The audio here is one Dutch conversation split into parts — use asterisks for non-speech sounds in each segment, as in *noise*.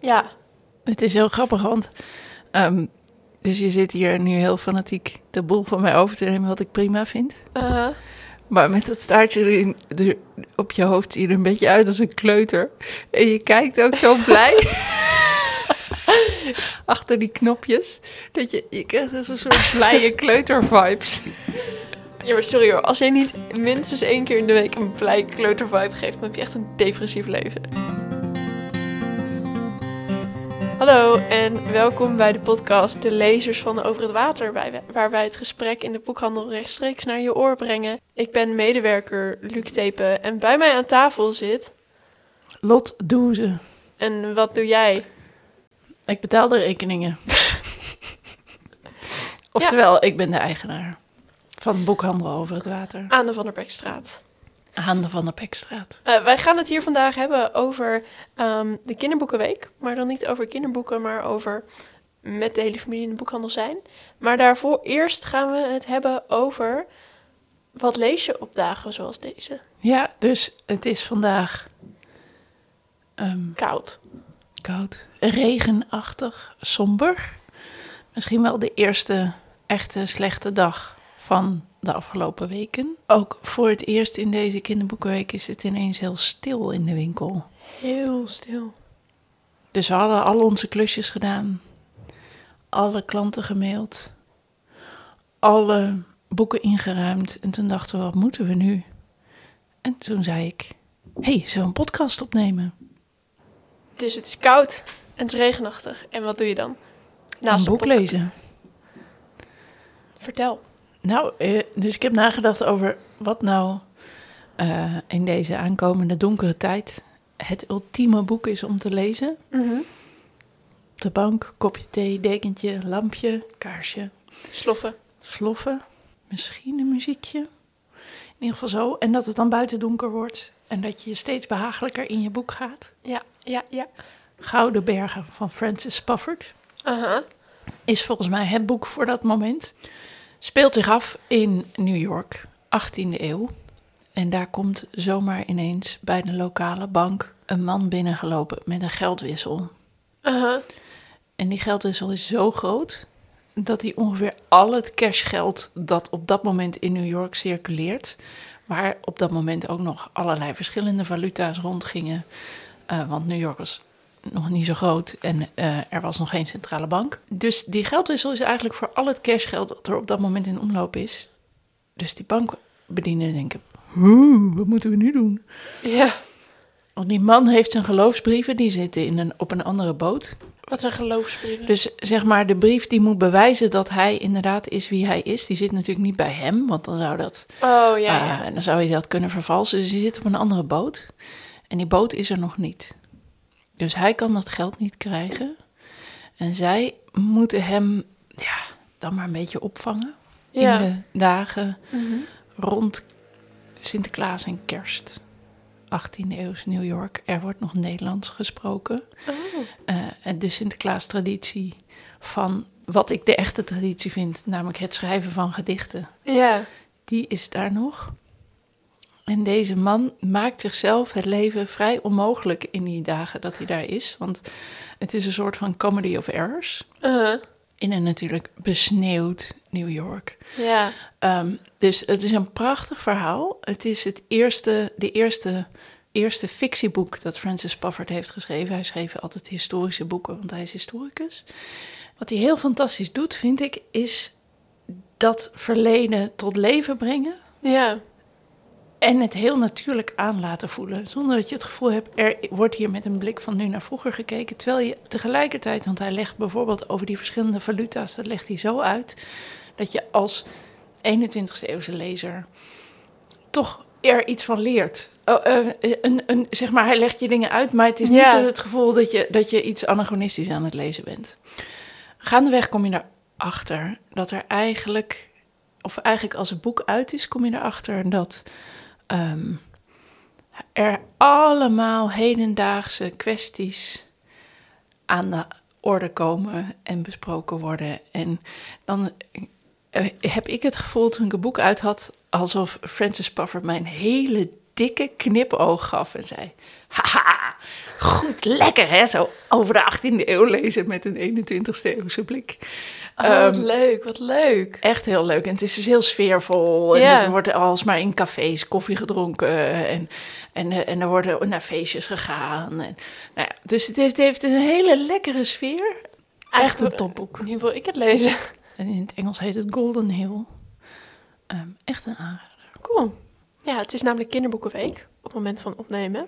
Ja. Het is heel grappig, want ehm, dus je zit hier nu heel fanatiek de boel van mij over te nemen, wat ik prima vind. Uh-huh. Maar met dat staartje erin, er, op je hoofd zie je er een beetje uit als een kleuter. En je kijkt ook zo *laughs* blij. Achter die knopjes. Dat je, je krijgt dus een soort blije kleuter-vibes. Ja, maar sorry hoor. Als jij niet minstens één keer in de week een blij kleutervibe geeft, dan heb je echt een depressief leven. Hallo en welkom bij de podcast De Lezers van Over het Water, waar wij het gesprek in de boekhandel rechtstreeks naar je oor brengen. Ik ben medewerker Luc Tepen en bij mij aan tafel zit... Lot Doeze. En wat doe jij? Ik betaal de rekeningen. Oftewel, ik ben de eigenaar van boekhandel over het water. Aan de Van der Bekstraat. Aan de Van der Pekstraat. Eh, wij gaan het hier vandaag hebben over ehm, de kinderboekenweek. Maar dan niet over kinderboeken, maar over met de hele familie in de boekhandel zijn. Maar daarvoor eerst gaan we het hebben over wat lees je op dagen zoals deze. Ja, dus het is vandaag ehm, Koud. koud, regenachtig, somber. Misschien wel de eerste echte slechte dag van de afgelopen weken. Ook voor het eerst in deze kinderboekenweek is het ineens heel stil in de winkel. Heel stil. Dus we hadden al onze klusjes gedaan. Alle klanten gemaild. Alle boeken ingeruimd. En toen dachten we, wat moeten we nu? En toen zei ik, hey, zullen we een podcast opnemen? Dus het is koud en het is regenachtig. En wat doe je dan? een de boek lezen. Vertel. Nou, eh, dus ik heb nagedacht over wat nou eh, in deze aankomende donkere tijd het ultieme boek is om te lezen. Mhm. Op de bank, kopje thee, dekentje, lampje, kaarsje, Sloffen. sloffen, misschien een muziekje. In ieder geval zo. En dat het dan buiten donker wordt en dat je steeds behagelijker in je boek gaat. Ja, ja, ja. Gouden Bergen van Francis Spafford. Is volgens mij het boek voor dat moment. Speelt zich af in New York, 18e eeuw. En daar komt zomaar ineens bij de lokale bank een man binnengelopen met een geldwissel. Aha. En die geldwissel is zo groot dat hij ongeveer al het cashgeld dat op dat moment in New York circuleert, waar op dat moment ook nog allerlei verschillende valuta's rondgingen, eh, want New York was nog niet zo groot en eh, er was nog geen centrale bank. Dus die geldwissel is eigenlijk voor al het cashgeld dat er op dat moment in omloop is. Dus die bankbedienden denken, "Huh, wat moeten we nu doen? Ja. Want die man heeft zijn geloofsbrieven, die zitten in een, op een andere boot. Wat zijn geloofsbrieven? Dus zeg maar, de brief die moet bewijzen dat hij inderdaad is wie hij is, die zit natuurlijk niet bij hem, want dan zou dat, oh, ja, ja. eh, dan zou je dat kunnen vervalsen. Dus die zit op een andere boot en die boot is er nog niet. Dus hij kan dat geld niet krijgen en zij moeten hem ja, dan maar een beetje opvangen Ja. in de dagen Mhm. rond Sinterklaas en Kerst. 18e eeuws New York. Er wordt nog Nederlands gesproken. Oh. Eh, en de Sinterklaas-traditie van wat ik de echte traditie vind, namelijk het schrijven van gedichten, Ja. die is daar nog. En deze man maakt zichzelf het leven vrij onmogelijk in die dagen dat hij daar is. Want het is een soort van comedy of errors. Uh-huh. In een natuurlijk besneeuwd New York. Ja. Ehm, dus het is een prachtig verhaal. Het is het eerste, de eerste, eerste fictieboek dat Francis Spafford heeft geschreven. Hij schreef altijd historische boeken, want hij is historicus. Wat hij heel fantastisch doet, vind ik, is dat verleden tot leven brengen. Ja. En het heel natuurlijk aan laten voelen. Zonder dat je het gevoel hebt, er wordt hier met een blik van nu naar vroeger gekeken. Terwijl je tegelijkertijd, want hij legt bijvoorbeeld over die verschillende valuta's, dat legt hij zo uit. Dat je als 21ste eeuwse lezer toch er iets van leert. Oh, eh, een, een, zeg maar, hij legt je dingen uit, maar het is Ja. niet zo het gevoel dat je, dat je iets anachronistisch aan het lezen bent. Gaandeweg kom je erachter dat er eigenlijk, of eigenlijk als het boek uit is, kom je erachter dat ehm, er allemaal hedendaagse kwesties aan de orde komen en besproken worden. En dan eh, heb ik het gevoel toen ik het boek uit had, alsof Francis Spafford mij een hele dikke knipoog gaf en zei: Haha, goed, lekker hè, zo over de 18e eeuw lezen met een 21ste eeuwse blik. Oh, wat Ehm, leuk, wat leuk. Echt heel leuk. En het is dus heel sfeervol. En er wordt alsmaar in cafés koffie gedronken. En, en, eh, en er worden naar feestjes gegaan. En, nou ja, dus het heeft, het heeft een hele lekkere sfeer. Echt een topboek. Nu wil ik het lezen. En in het Engels heet het Golden Hill. Ehm, echt een aanrader. Cool. Ja, het is namelijk kinderboekenweek op het moment van opnemen.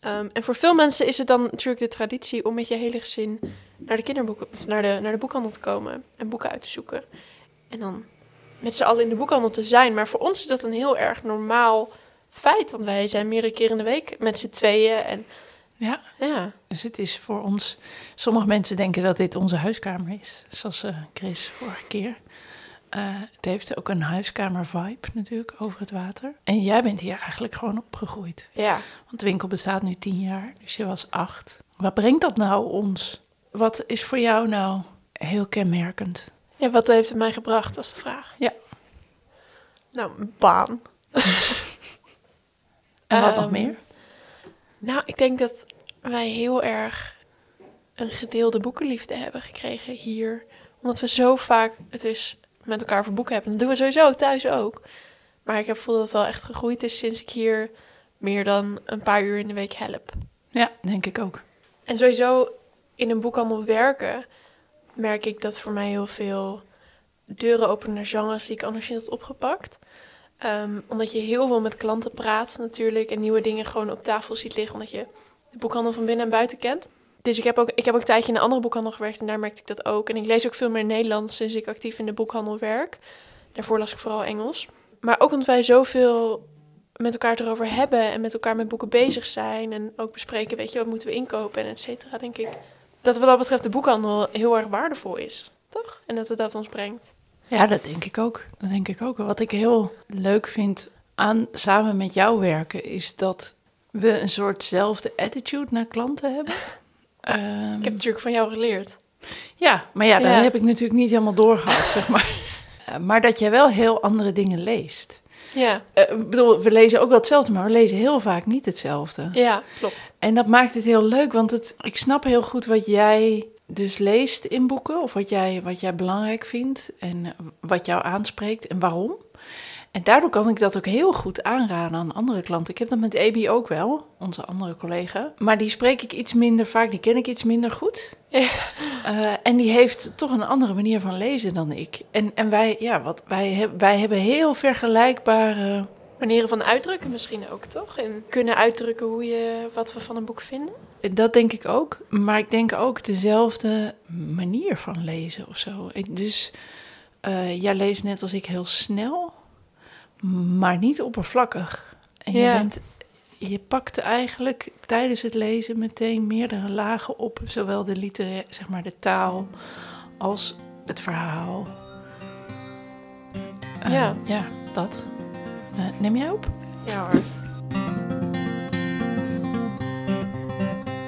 Ehm, en voor veel mensen is het dan natuurlijk de traditie om met je hele gezin naar de kinderboeken of naar de, naar de boekhandel te komen en boeken uit te zoeken. En dan met z'n allen in de boekhandel te zijn. Maar voor ons is dat een heel erg normaal feit. Want wij zijn meerdere keren in de week met z'n tweeën. En Ja, ja, dus het is voor ons... Sommige mensen denken dat dit onze huiskamer is. Zoals eh, Chris vorige keer. Eh, het heeft ook een huiskamer-vibe natuurlijk over het water. En jij bent hier eigenlijk gewoon opgegroeid. ja. Want de winkel bestaat nu tien jaar, dus je was acht. Wat brengt dat nou ons? Wat is voor jou nou heel kenmerkend? ja, wat heeft het mij gebracht, was de vraag. Ja. Nou, een baan. *laughs* En wat nog Ehm, meer? Nou, ik denk dat wij heel erg een gedeelde boekenliefde hebben gekregen hier. Omdat we zo vaak het is met elkaar voor boeken hebben. Dat doen we sowieso thuis ook. Maar ik heb gevoel dat het wel echt gegroeid is sinds ik hier meer dan een paar uur in de week help. Ja, denk ik ook. En sowieso in een boekhandel werken merk ik dat voor mij heel veel deuren openen naar genres die ik anders niet had opgepakt. Ehm, omdat je heel veel met klanten praat natuurlijk en nieuwe dingen gewoon op tafel ziet liggen omdat je de boekhandel van binnen en buiten kent. Dus ik heb, ook, ik heb ook een tijdje in een andere boekhandel gewerkt en daar merkte ik dat ook. En ik lees ook veel meer Nederlands sinds ik actief in de boekhandel werk. Daarvoor las ik vooral Engels. Maar ook omdat wij zoveel met elkaar erover hebben en met elkaar met boeken bezig zijn. En ook bespreken, weet je, wat moeten we inkopen en et cetera, denk ik. Dat wat dat betreft de boekhandel heel erg waardevol is, toch? En dat het dat ons brengt. Ja, dat denk ik ook. Dat denk ik ook. Wat ik heel leuk vind aan samen met jou werken, is dat we een soortzelfde attitude naar klanten hebben. Ehm, Ik heb natuurlijk van jou geleerd. Ja, maar ja, dat Ja. heb ik natuurlijk niet helemaal doorgehad, zeg maar. *laughs* Maar dat jij wel heel andere dingen leest. Ja, Eh, ik bedoel, we lezen ook wel hetzelfde, maar we lezen heel vaak niet hetzelfde. ja, klopt. En dat maakt het heel leuk, want het, ik snap heel goed wat jij dus leest in boeken, of wat jij, wat jij belangrijk vindt en wat jou aanspreekt en waarom. En daardoor kan ik dat ook heel goed aanraden aan andere klanten. Ik heb dat met Ebi ook wel, onze andere collega. Maar die spreek ik iets minder vaak, die ken ik iets minder goed. Ja. Eh, en die heeft toch een andere manier van lezen dan ik. En, en wij, ja, wat, wij, heb- wij hebben heel vergelijkbare Manieren van uitdrukken misschien ook, toch? En kunnen uitdrukken hoe je, wat we van een boek vinden. Dat denk ik ook. Maar ik denk ook dezelfde manier van lezen of zo. Ik- Dus eh, jij leest net als ik heel snel, maar niet oppervlakkig. En je, Ja. bent, je pakt eigenlijk tijdens het lezen meteen meerdere lagen op. Zowel de literaire, zeg maar de taal, als het verhaal. Eh, Ja. Ja, dat. Eh, neem jij op? Ja hoor.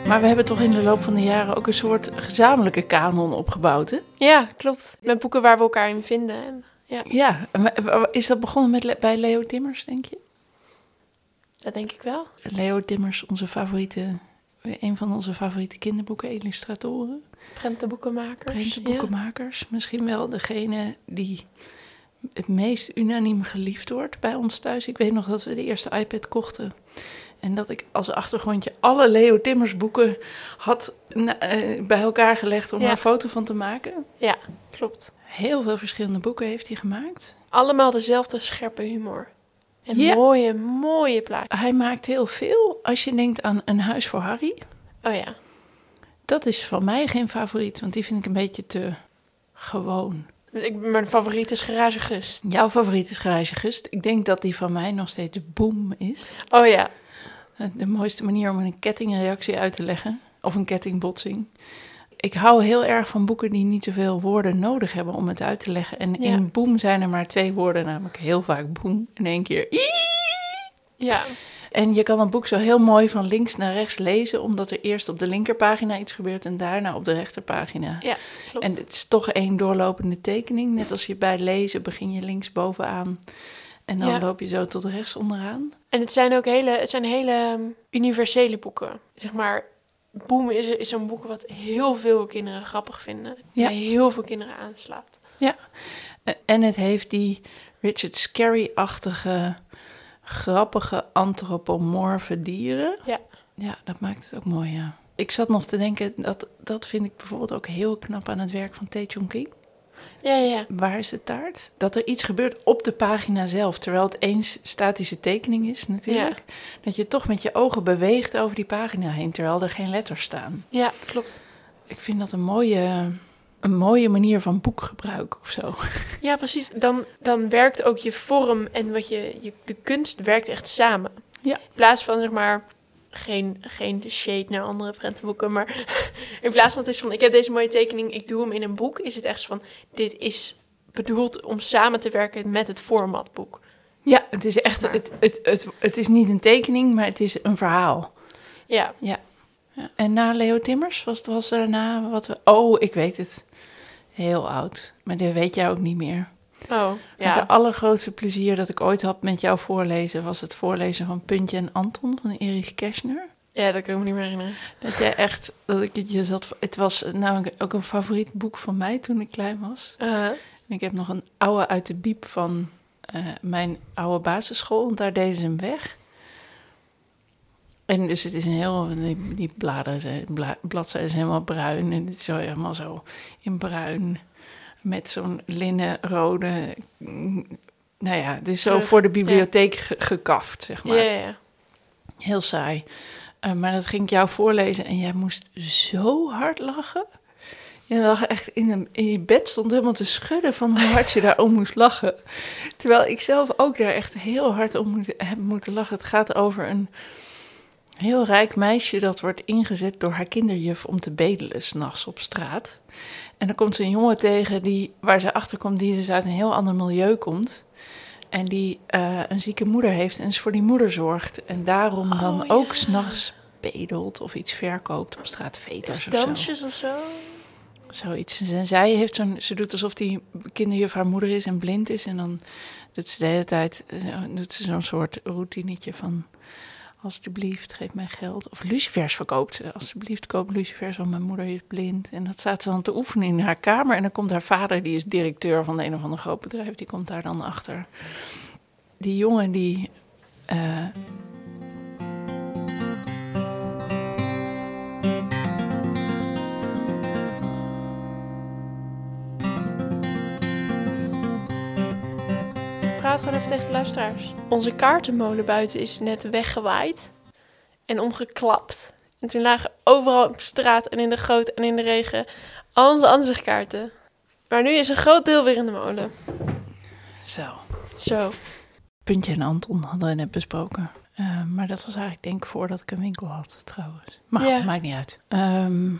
Maar we hebben toch in de loop van de jaren ook een soort gezamenlijke kanon opgebouwd, hè? Ja, klopt. Met boeken waar we elkaar in vinden. Ja, Ja, is dat begonnen met, bij Leo Timmers, denk je? dat denk ik wel. Leo Timmers, onze favoriete, een van onze favoriete kinderboeken-illustratoren, Prentenboekenmakers. prentenboekenmakers. Misschien wel degene die het meest unaniem geliefd wordt bij ons thuis. Ik weet nog dat we de eerste iPad kochten. En dat ik als achtergrondje alle Leo Timmers boeken had eh, bij elkaar gelegd om Ja. er een foto van te maken. Ja, klopt. Heel veel verschillende boeken heeft hij gemaakt. Allemaal dezelfde scherpe humor. En Ja. mooie, mooie plaatjes. Hij maakt heel veel. Als je denkt aan Een Huis voor Harry, Oh ja. dat is van mij geen favoriet, want die vind ik een beetje te gewoon. Ik, mijn favoriet is Garage Gust. Jouw favoriet is Garage Gust. Ik denk dat die van mij nog steeds boom is. Oh ja. De mooiste manier om een kettingreactie uit te leggen, of een kettingbotsing. Ik hou heel erg van boeken die niet zoveel woorden nodig hebben om het uit te leggen. En Ja. in boom zijn er maar twee woorden, namelijk heel vaak boom in één keer. Ja. En je kan een boek zo heel mooi van links naar rechts lezen, omdat er eerst op de linkerpagina iets gebeurt en daarna op de rechterpagina. Ja, klopt. En het is toch één doorlopende tekening. Net als je bij lezen begin je links bovenaan En dan Ja. loop je zo tot rechts onderaan. En het zijn ook hele, het zijn hele um, universele boeken. Zeg maar, Boom is, is zo'n boek wat heel veel kinderen grappig vinden. Ja. Bij heel veel kinderen aanslaat. Eh, En het heeft die Richard Scarry-achtige, grappige, antropomorfe dieren. Ja. Ja, dat maakt het ook mooi, ja. Ik zat nog te denken, dat, dat vind ik bijvoorbeeld ook heel knap aan het werk van Tae Chong King. Ja, ja, ja. Waar is de taart? Dat er iets gebeurt op de pagina zelf, terwijl het eens statische tekening is natuurlijk. Dat je toch met je ogen beweegt over die pagina heen, terwijl er geen letters staan. Ja, klopt. Ik vind dat een mooie, een mooie manier van boekgebruik of zo. *laughs* Ja, precies. Dan, dan werkt ook je vorm en wat je, je, de kunst werkt echt samen. Ja. In plaats van, zeg maar, geen, geen shade naar andere prentenboeken, maar *laughs* in plaats van het is van, ik heb deze mooie tekening, ik doe hem in een boek, is het echt van, dit is bedoeld om samen te werken met het formatboek. Ja, het is echt, het, het, het, het is niet een tekening, maar het is een verhaal. Ja, Ja. En na Leo Timmers was, was daarna wat we. Oh, ik weet het. Heel oud. Maar dat weet jij ook niet meer. Oh, Het ja. allergrootste plezier dat ik ooit had met jou voorlezen was het voorlezen van Puntje en Anton van Erich Kershner. Ja, dat kan ik me niet meer herinneren. Dat jij echt, dat ik het je zat. Het was namelijk ook een favoriet boek van mij toen ik klein was. Uh, En ik heb nog een oude uit de biep van eh, mijn oude basisschool, want daar deden ze hem weg. En dus het is een heel, die, die bladeren zijn, bla, bladzijden zijn helemaal bruin en het is helemaal zo in bruin met zo'n linnenrode. mm, Nou ja, het is zo Terug, voor de bibliotheek ge- gekaft, zeg maar. ja, ja. Heel saai. Eh, maar dat ging ik jou voorlezen en jij moest zo hard lachen. Je lag echt in, een, in je bed, stond helemaal te schudden van hoe hard je daarom moest lachen. Terwijl ik zelf ook daar echt heel hard om moet, heb moeten lachen. Het gaat over een heel rijk meisje dat wordt ingezet door haar kinderjuf om te bedelen s'nachts op straat. En dan komt ze een jongen tegen die, waar ze achter komt, die dus uit een heel ander milieu komt. En die eh, een zieke moeder heeft en ze voor die moeder zorgt. En daarom dan Oh, ook ja. s'nachts bedelt of iets verkoopt op straat, veters Of zo. dansjes of zo. Zoiets. En zij heeft zo'n, ze doet alsof die kinderjuf haar moeder is en blind is. En dan doet ze de hele tijd eh, doet ze zo'n soort routinetje van... Alsjeblieft, geef mij geld. Of lucifers verkoopt ze. Alsjeblieft, koop lucifers, want mijn moeder is blind. En dat staat ze dan te oefenen in haar kamer. En dan komt haar vader, die is directeur van een of ander groot bedrijf... die komt daar dan achter. Die jongen die... eh, Praat gewoon even tegen de luisteraars. Onze kaartenmolen buiten is net weggewaaid en omgeklapt. En toen lagen overal op straat en in de goot en in de regen al onze ansichtkaarten. Maar nu is een groot deel weer in de molen. zo. Zo. Puntje en Anton hadden we net besproken. Eh, maar dat was eigenlijk denk ik voordat ik een winkel had, trouwens. Maar Ja. maakt niet uit. Ehm,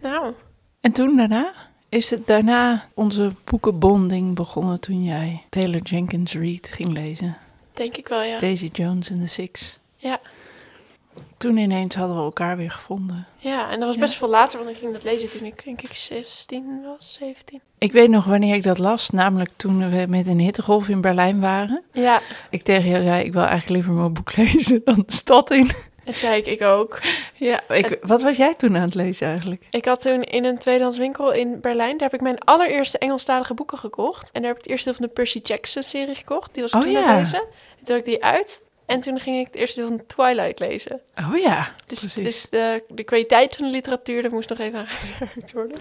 Nou, en toen daarna? Is het daarna onze boekenbonding begonnen toen jij Taylor Jenkins Reid ging lezen? denk ik wel, ja. Daisy Jones and the Six. Ja, Toen ineens hadden we elkaar weer gevonden. ja en dat was Ja. best veel later, want ik ging dat lezen toen ik denk ik 16 was, 17. Ik weet nog wanneer ik dat las, namelijk toen we met een hittegolf in Berlijn waren. Ja, Ik tegen jou zei, ik wil eigenlijk liever mijn boek *laughs* lezen dan de stad in. Dat zei ik, ik ook. Ja, ik, wat was jij toen aan het lezen eigenlijk? Ik had toen in een tweedehands winkel in Berlijn, daar heb ik mijn allereerste Engelstalige boeken gekocht. En daar heb ik het eerste deel van de Percy Jackson serie gekocht. Die was Oh toen ja. aan het lezen. En toen had ik die uit. En toen ging ik het eerste deel van Twilight lezen. Oh ja, Dus, dus de, de kwaliteit van de literatuur, daar moest nog even aan *laughs* gewerkt worden.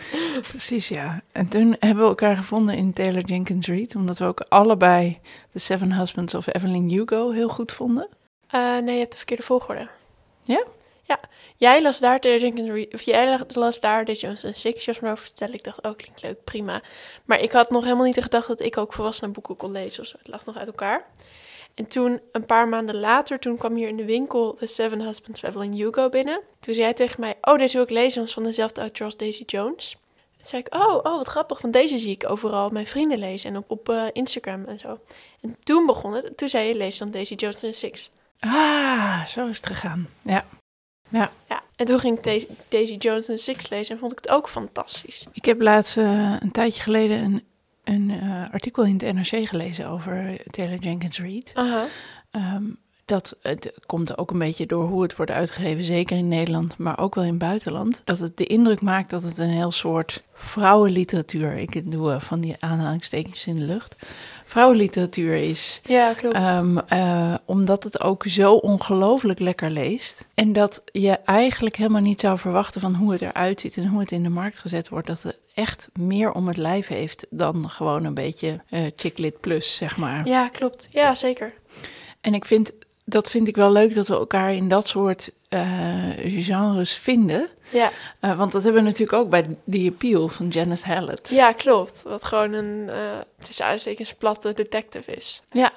Precies, ja. En toen hebben we elkaar gevonden in Taylor Jenkins Reid, omdat we ook allebei The Seven Husbands of Evelyn Hugo heel goed vonden. Eh, nee, je hebt de verkeerde volgorde. Ja? Ja. Jij las daar Jenkins of jij las daar The Jones and Six. Was me over vertellen. Ik dacht, oh, klinkt leuk, prima. Maar ik had nog helemaal niet de gedachte dat ik ook volwassenen boeken kon lezen of. Het lag nog uit elkaar. En toen, een paar maanden later, toen kwam hier in de winkel The Seven Husbands of Evelyn Hugo binnen. Toen zei hij tegen mij, oh, deze wil ik lezen, want van dezelfde auteur als Daisy Jones. Toen zei ik, oh, oh, wat grappig, want deze zie ik overal mijn vrienden lezen en op, op eh, Instagram en zo. En toen begon het, toen zei je, lees dan Daisy Jones and Six. Ah, zo is het gegaan. Ja. Ja, en toen ging ik Daisy, Jones and Six lezen en vond ik het ook fantastisch. Ik heb laatst eh, een tijdje geleden een een eh, artikel in het NRC gelezen over Taylor Jenkins Reid. Ehm, dat het komt ook een beetje door hoe het wordt uitgegeven, zeker in Nederland, maar ook wel in het buitenland. Dat het de indruk maakt dat het een heel soort vrouwenliteratuur, ik doe eh, van die aanhalingstekens in de lucht, vrouwenliteratuur is. Ja, klopt. Ehm, eh, omdat het ook zo ongelooflijk lekker leest. En dat je eigenlijk helemaal niet zou verwachten van hoe het eruit ziet en hoe het in de markt gezet wordt. Dat het echt meer om het lijf heeft dan gewoon een beetje eh chicklit plus, zeg maar. ja, klopt. Ja, zeker. En ik vind, dat vind ik wel leuk dat we elkaar in dat soort eh, genres vinden. Ja. Eh, want dat hebben we natuurlijk ook bij The Appeal van Janice Hallett. ja, klopt. Wat gewoon een, eh tussen aanstekens, platte detective is. ja.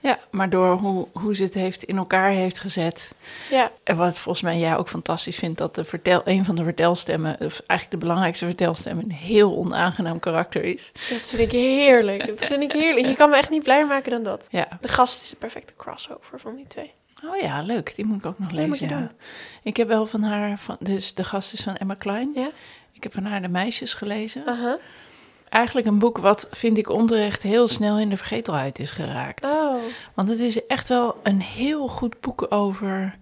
Ja, maar door hoe, hoe ze het heeft in elkaar heeft gezet. Ja, En wat volgens mij jij ook fantastisch vindt, dat de vertel, een van de vertelstemmen, of eigenlijk de belangrijkste vertelstem, een heel onaangenaam karakter is. dat vind ik heerlijk. Dat vind ik heerlijk. Je kan me echt niet blijer maken dan dat. Ja. De gast is de perfecte crossover van die twee. Oh ja, leuk. Die moet ik ook nog lezen. moet je ja. doen. Ik heb wel van haar, van, dus de gast is van Emma Klein. Ja? Ik heb van haar De Meisjes gelezen. Aha. Eigenlijk een boek wat, vind ik onterecht, heel snel in de vergetelheid is geraakt. Oh. Want het is echt wel een heel goed boek over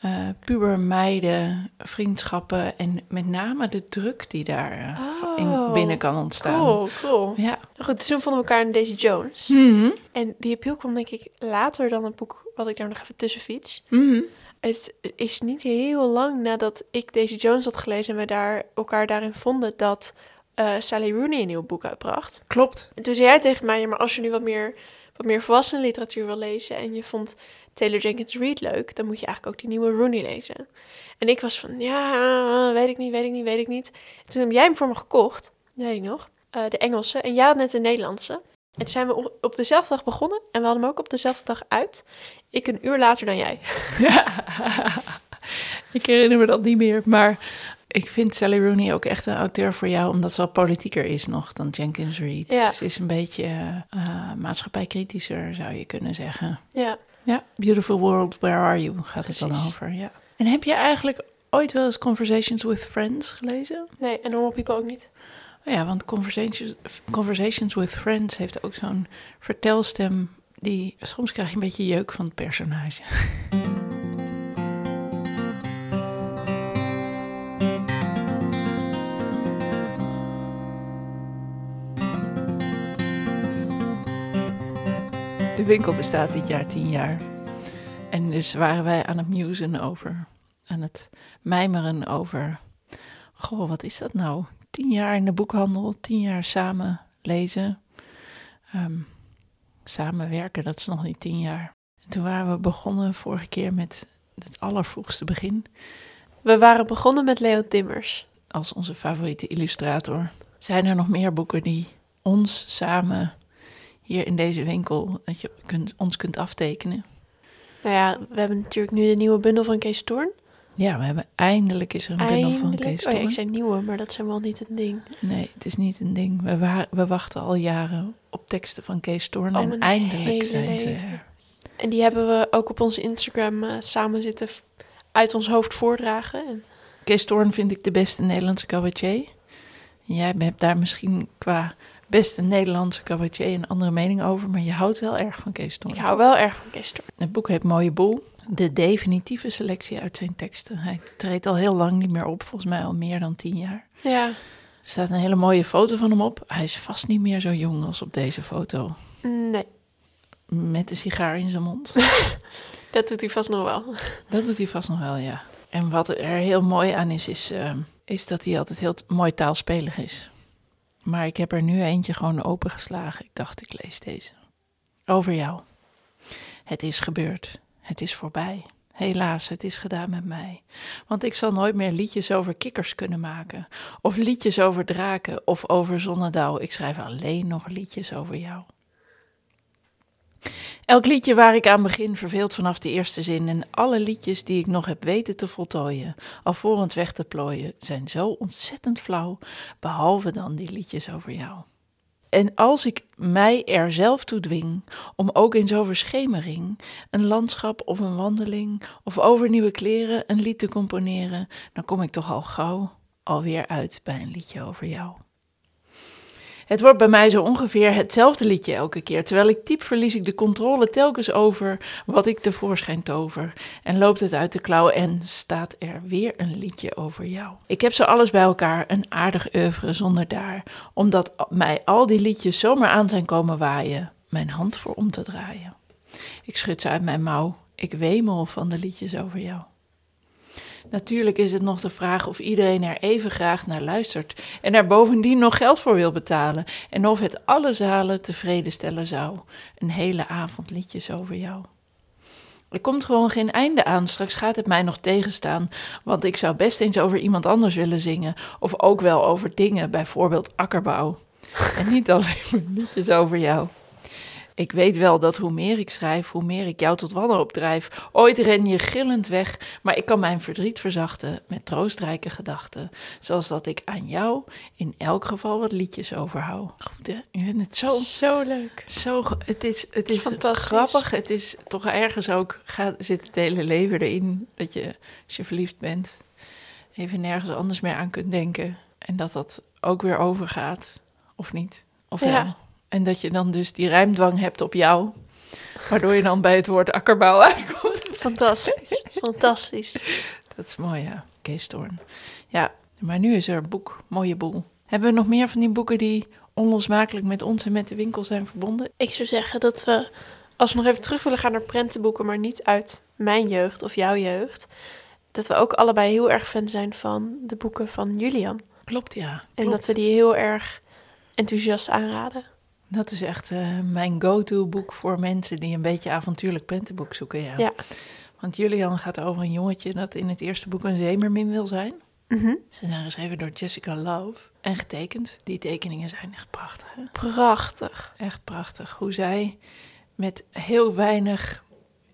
eh pubermeiden, vriendschappen en met name de druk die daar eh, Oh, in binnen kan ontstaan. Cool, cool. Ja. Nou goed, toen vonden we elkaar in Daisy Jones. Mhm. En die appeal kwam denk ik later dan het boek wat ik daar nog even tussen fiets. Mhm. Het is niet heel lang nadat ik Daisy Jones had gelezen en we daar, elkaar daarin vonden dat eh, Sally Rooney een nieuw boek uitbracht. Klopt. En toen zei jij tegen mij, ja, maar als je nu wat meer, wat meer volwassen literatuur wil lezen en je vond Taylor Jenkins Reid leuk, dan moet je eigenlijk ook die nieuwe Rooney lezen. En ik was van, ja, weet ik niet, weet ik niet, weet ik niet. En toen heb jij hem voor me gekocht, weet ik nog, eh, de Engelse. En jij had net de Nederlandse. En toen zijn we op- op dezelfde dag begonnen en we hadden hem ook op dezelfde dag uit. Ik een uur later dan jij. *laughs* ik herinner me dat niet meer, maar ik vind Sally Rooney ook echt een auteur voor jou, omdat ze wel politieker is nog dan Jenkins Reid. Ja. Ze is een beetje eh, maatschappijkritischer, zou je kunnen zeggen. Ja. Ja, Beautiful World, Where Are You gaat het dan over, ja. En heb je eigenlijk ooit wel eens Conversations with Friends gelezen? Nee, en Normal People ook niet. Oh ja, want Conversations, Conversations with Friends heeft ook zo'n vertelstem die... Soms krijg je een beetje jeuk van het personage. *laughs* De winkel bestaat dit jaar tien jaar. En dus waren wij aan het musen over, aan het mijmeren over... Goh, wat is dat nou? Tien jaar in de boekhandel, tien jaar samen lezen. Ehm, samenwerken, dat is nog niet tien jaar. En toen waren we begonnen vorige keer met het allervroegste begin We waren begonnen met Leo Timmers. als onze favoriete illustrator. Zijn er nog meer boeken die ons samen hier in deze winkel, dat je kunt, ons kunt aftekenen? Nou ja, we hebben natuurlijk nu de nieuwe bundel van Kees Toorn. Ja, we hebben eindelijk is er een bundel van. Kees Oh ja, Toorn. ik zei nieuwe, maar dat is helemaal niet het ding. Nee, het is niet een ding. We, wa- we wachten al jaren op teksten van Kees Toorn en eindelijk zijn ze er. En die hebben we ook op onze Instagram eh, samen zitten f- uit ons hoofd voordragen. En Kees Toorn vind ik de beste Nederlandse cabaretier. Jij hebt daar misschien qua beste Nederlandse cabaretier een andere mening over, maar je houdt wel erg van Kees Toorn. ik hou wel erg van Kees Toorn. Het boek heet Mooie Boel. De definitieve selectie uit zijn teksten. Hij treedt al heel lang niet meer op, volgens mij al meer dan tien jaar. Ja, Er staat een hele mooie foto van hem op. Hij is vast niet meer zo jong als op deze foto. nee, Met de sigaar in zijn mond. *laughs* dat doet hij vast nog wel. Dat doet hij vast nog wel, ja. En wat er heel mooi aan is, is, eh, is dat hij altijd heel mooi taalspelig is. Maar ik heb er nu eentje gewoon opengeslagen. Ik dacht, ik lees deze. Over jou. Het is gebeurd. Het is voorbij. Helaas, het is gedaan met mij. Want ik zal nooit meer liedjes over kikkers kunnen maken. Of liedjes over draken of over zonnedauw. Ik schrijf alleen nog liedjes over jou. Elk liedje waar ik aan begin verveelt vanaf de eerste zin. En alle liedjes die ik nog heb weten te voltooien, alvorens weg te plooien, zijn zo ontzettend flauw, behalve dan die liedjes over jou. En als ik mij er zelf toe dwing om ook eens over schemering, een landschap of een wandeling, of over nieuwe kleren een lied te componeren, dan kom ik toch al gauw alweer uit bij een liedje over jou. Het wordt bij mij zo ongeveer hetzelfde liedje elke keer. Terwijl ik typ verlies ik de controle telkens over wat ik tevoorschijn tover. En loopt het uit de klauw en staat er weer een liedje over jou. Ik heb zo alles bij elkaar, een aardig oeuvre zonder daar. Omdat mij al die liedjes zomaar aan zijn komen waaien. Mijn hand voor om te draaien. Ik schud ze uit mijn mouw. Ik wemel van de liedjes over jou. Natuurlijk is het nog de vraag of iedereen er even graag naar luistert en er bovendien nog geld voor wil betalen en of het alle zalen tevreden stellen zou. Een hele avond liedjes over jou. Er komt gewoon geen einde aan, straks gaat het mij nog tegenstaan, want ik zou best eens over iemand anders willen zingen of ook wel over dingen, bijvoorbeeld akkerbouw. En niet *laughs* alleen maar liedjes over jou. Ik weet wel dat hoe meer ik schrijf, hoe meer ik jou tot wanhoop drijf. Ooit ren je gillend weg, maar ik kan mijn verdriet verzachten met troostrijke gedachten. Zoals dat ik aan jou in elk geval wat liedjes overhoud. Goed hè? Ik vind het zo... Zo leuk. Zo, het is, het is, fantastisch. grappig. Het is toch ergens ook, gaat, zit het hele leven erin. Dat je, als je verliefd bent, even nergens anders meer aan kunt denken. En dat dat ook weer overgaat. Of niet. Of Ja. wel. En dat je dan dus die rijmdwang hebt op jou. Waardoor je dan bij het woord akkerbouw uitkomt. Fantastisch. Fantastisch. Dat is mooi, ja. Kees Toorn. Ja, maar nu is er een boek. Mooie boel. Hebben we nog meer van die boeken die onlosmakelijk met ons en met de winkel zijn verbonden? Ik zou zeggen dat we, als we nog even terug willen gaan naar prentenboeken, maar niet uit mijn jeugd of jouw jeugd, dat we ook allebei heel erg fan zijn van de boeken van Julian. Klopt, ja. En Klopt. dat we die heel erg enthousiast aanraden. Dat is echt eh, mijn go-to boek voor mensen die een beetje avontuurlijk prentenboek zoeken. Ja. Ja. Want Julian gaat over een jongetje dat in het eerste boek een zeemermin wil zijn. Mhm. Ze zijn geschreven door Jessica Love en getekend. Die tekeningen zijn echt prachtig. Hè? Prachtig. Echt prachtig. Hoe zij met heel weinig,